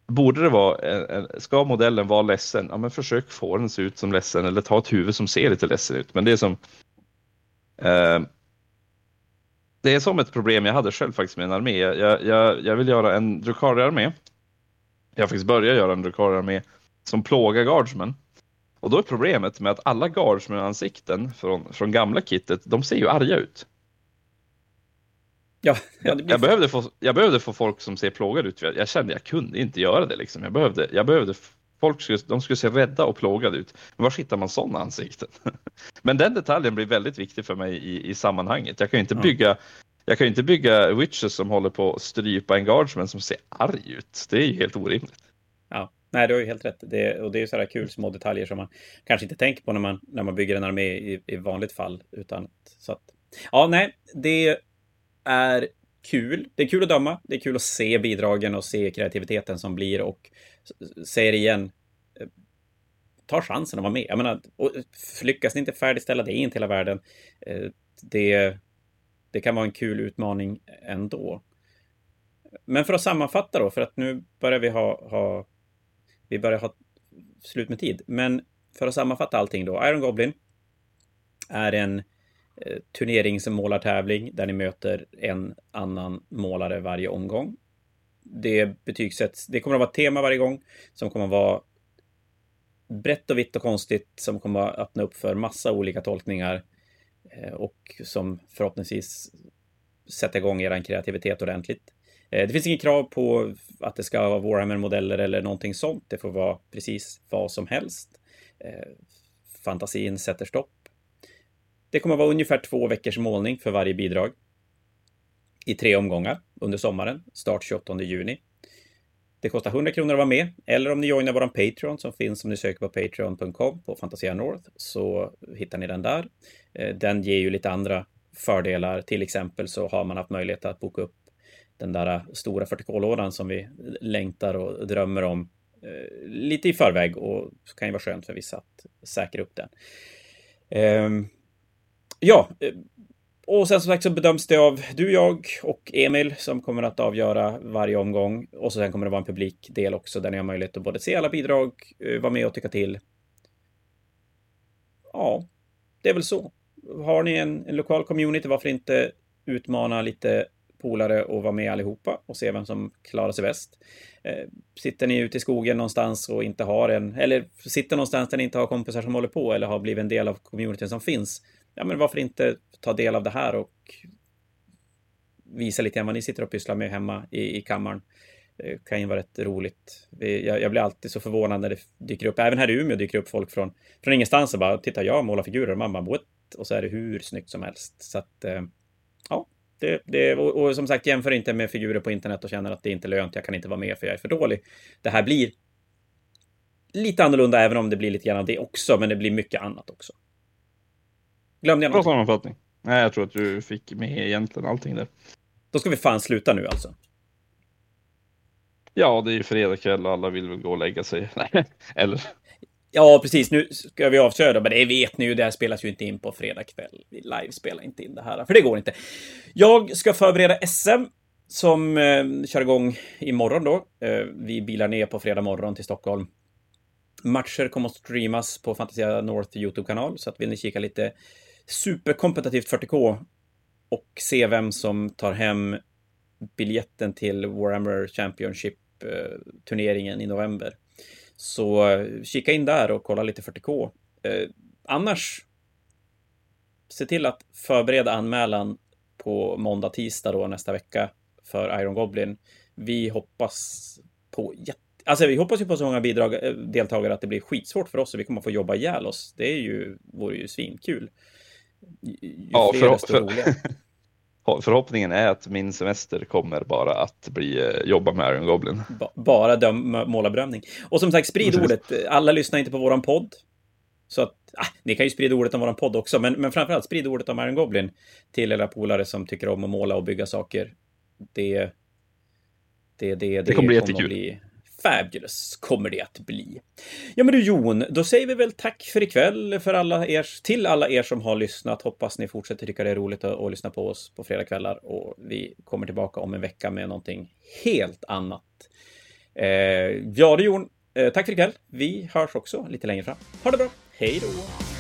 Borde det vara, ska modellen vara ledsen, ja men försök få den se ut som ledsen eller ta ett huvud som ser lite ledsen ut. Men det är som eh, Det är som ett problem jag hade själv faktiskt med en armé. Jag, jag, jag vill göra en Drukari-armé. Jag har faktiskt börjat göra en Drukari-armé som plågar Guardsmen. Och då är problemet med att alla Guardsman-ansikten från, från gamla kittet, de ser ju arga ut. Ja, ja jag, behövde få, jag behövde få folk som ser plågade ut. Jag kände jag kunde inte göra det. Liksom. Jag, behövde, jag behövde folk skulle, de skulle se rädda och plågade ut. Men var hittar man sådana ansikten? [LAUGHS] Men den detaljen blir väldigt viktig för mig i, i sammanhanget. Jag kan ju inte bygga jag kan inte bygga witches som håller på att strypa en guardsman som ser arg ut. Det är ju helt orimligt. Ja, nej, du har ju helt rätt. Det, och det är ju sådana kul små detaljer som man kanske inte tänker på när man, när man bygger en armé i, i vanligt fall. Utan, så att, ja, nej, det är kul. Det är kul att döma. Det är kul att se bidragen och se kreativiteten som blir och säger igen. Eh, ta chansen att vara med. Jag menar, och lyckas ni inte färdigställa det inte hela världen. Eh, det, det kan vara en kul utmaning ändå. Men för att sammanfatta då, för att nu börjar vi ha, ha vi börjar ha slut med tid. Men för att sammanfatta allting då. Iron Goblin är en eh, Eh, turneringsmålartävling där ni möter en annan målare varje omgång. Det betygsätts, det kommer att vara ett tema varje gång som kommer att vara brett och vitt och konstigt som kommer att öppna upp för massa olika tolkningar eh, och som förhoppningsvis sätter igång er kreativitet ordentligt. Eh, det finns inget krav på att det ska vara Warhammer-modeller eller någonting sånt. Det får vara precis vad som helst. Fantasin sätter stopp. Det kommer att vara ungefär två veckors målning för varje bidrag. I tre omgångar under sommaren, start 28 juni. Det kostar 100 kronor att vara med, eller om ni joinar våran Patreon som finns om ni söker på patreon.com på Fantasia North så hittar ni den där. Eh, den ger ju lite andra fördelar. Till exempel så har man haft möjlighet att boka upp den där stora 40K-lådan som vi längtar och drömmer om eh, lite i förväg och kan ju vara skönt för vissa att säkra upp den. Ehm, Ja, eh, och sen som sagt så bedöms det av du, jag och Emil som kommer att avgöra varje omgång. Och så sen kommer det vara en publikdel också där ni har möjlighet att både se alla bidrag, eh, vara med och tycka till. Ja, det är väl så. Har ni en, en lokal community, varför inte utmana lite polare och vara med allihopa och se vem som klarar sig bäst. Eh, sitter ni ute i skogen någonstans och inte har en, eller sitter någonstans där ni inte har kompisar som håller på eller har blivit en del av communityn som finns, ja men varför inte ta del av det här och visa lite grann vad ni sitter och pysslar med hemma i, i kammaren. Det kan ju vara rätt roligt. Jag, jag, blir alltid så förvånad när det dyker upp, även här i Umeå dyker upp folk från, från ingenstans och bara titta, jag målar figurer och man bara what? Och så är det hur snyggt som helst. Så att, eh, ja, det, det, och, och, som sagt, jämför inte med figurer på internet och känner att det inte är lönt, jag kan inte vara med för jag är för dålig. Det här blir lite annorlunda, även om det blir lite grann av det också, men det blir mycket annat också. Glömde jag något? Bra sammanfattning. Nej, jag tror att du fick med egentligen allting där. Då ska vi fan sluta nu alltså. Ja, det är ju fredag kväll och alla vill väl gå och lägga sig. [LAUGHS] Eller? Ja, precis. Nu ska vi avköra, men det vet ni ju. Det här spelas ju inte in på fredag kväll. Vi live-spelar inte in det här, för det går inte. Jag ska förbereda SM som eh, kör igång imorgon då. Eh, vi bilar ner på fredag morgon till Stockholm. Matcher kommer att streamas på Fantasia North YouTube-kanal, så att vill ni kika lite superkompetitivt 40K och se vem som tar hem biljetten till Warhammer Championship-turneringen eh, i november Så eh, kika in där och kolla lite 40K. Eh, annars, se till att förbereda anmälan på måndag, tisdag då nästa vecka för Iron Goblin. Vi hoppas på jätte Alltså vi hoppas ju på så många bidrag, deltagare att det blir skitsvårt för oss och vi kommer få jobba ihjäl oss. Det är ju, vore ju svinkul. Ju ja, fler, desto roligare. [LAUGHS] Förhoppningen är att min semester kommer bara att bli eh, jobba med Iron Goblin. [LAUGHS] Ba bara döm, målarbrömning. Och som sagt, sprid ordet. Alla lyssnar inte på våran podd. Så att, ah, ni kan ju sprida ordet om våran podd också, men, men framförallt sprid ordet om Iron Goblin till era polare som tycker om att måla och bygga saker. Det, det, det, det, det kommer bli jättekul. Bli, Fabulous kommer det att bli. Ja men du Jon, då säger vi väl tack för ikväll för alla er, till alla er som har lyssnat. Hoppas ni fortsätter tycka det är roligt att, att lyssna på oss på fredagkvällar och vi kommer tillbaka om en vecka med någonting helt annat. Eh, ja du Jon, eh, tack för ikväll. Vi hörs också lite längre fram. Ha det bra. Hej då!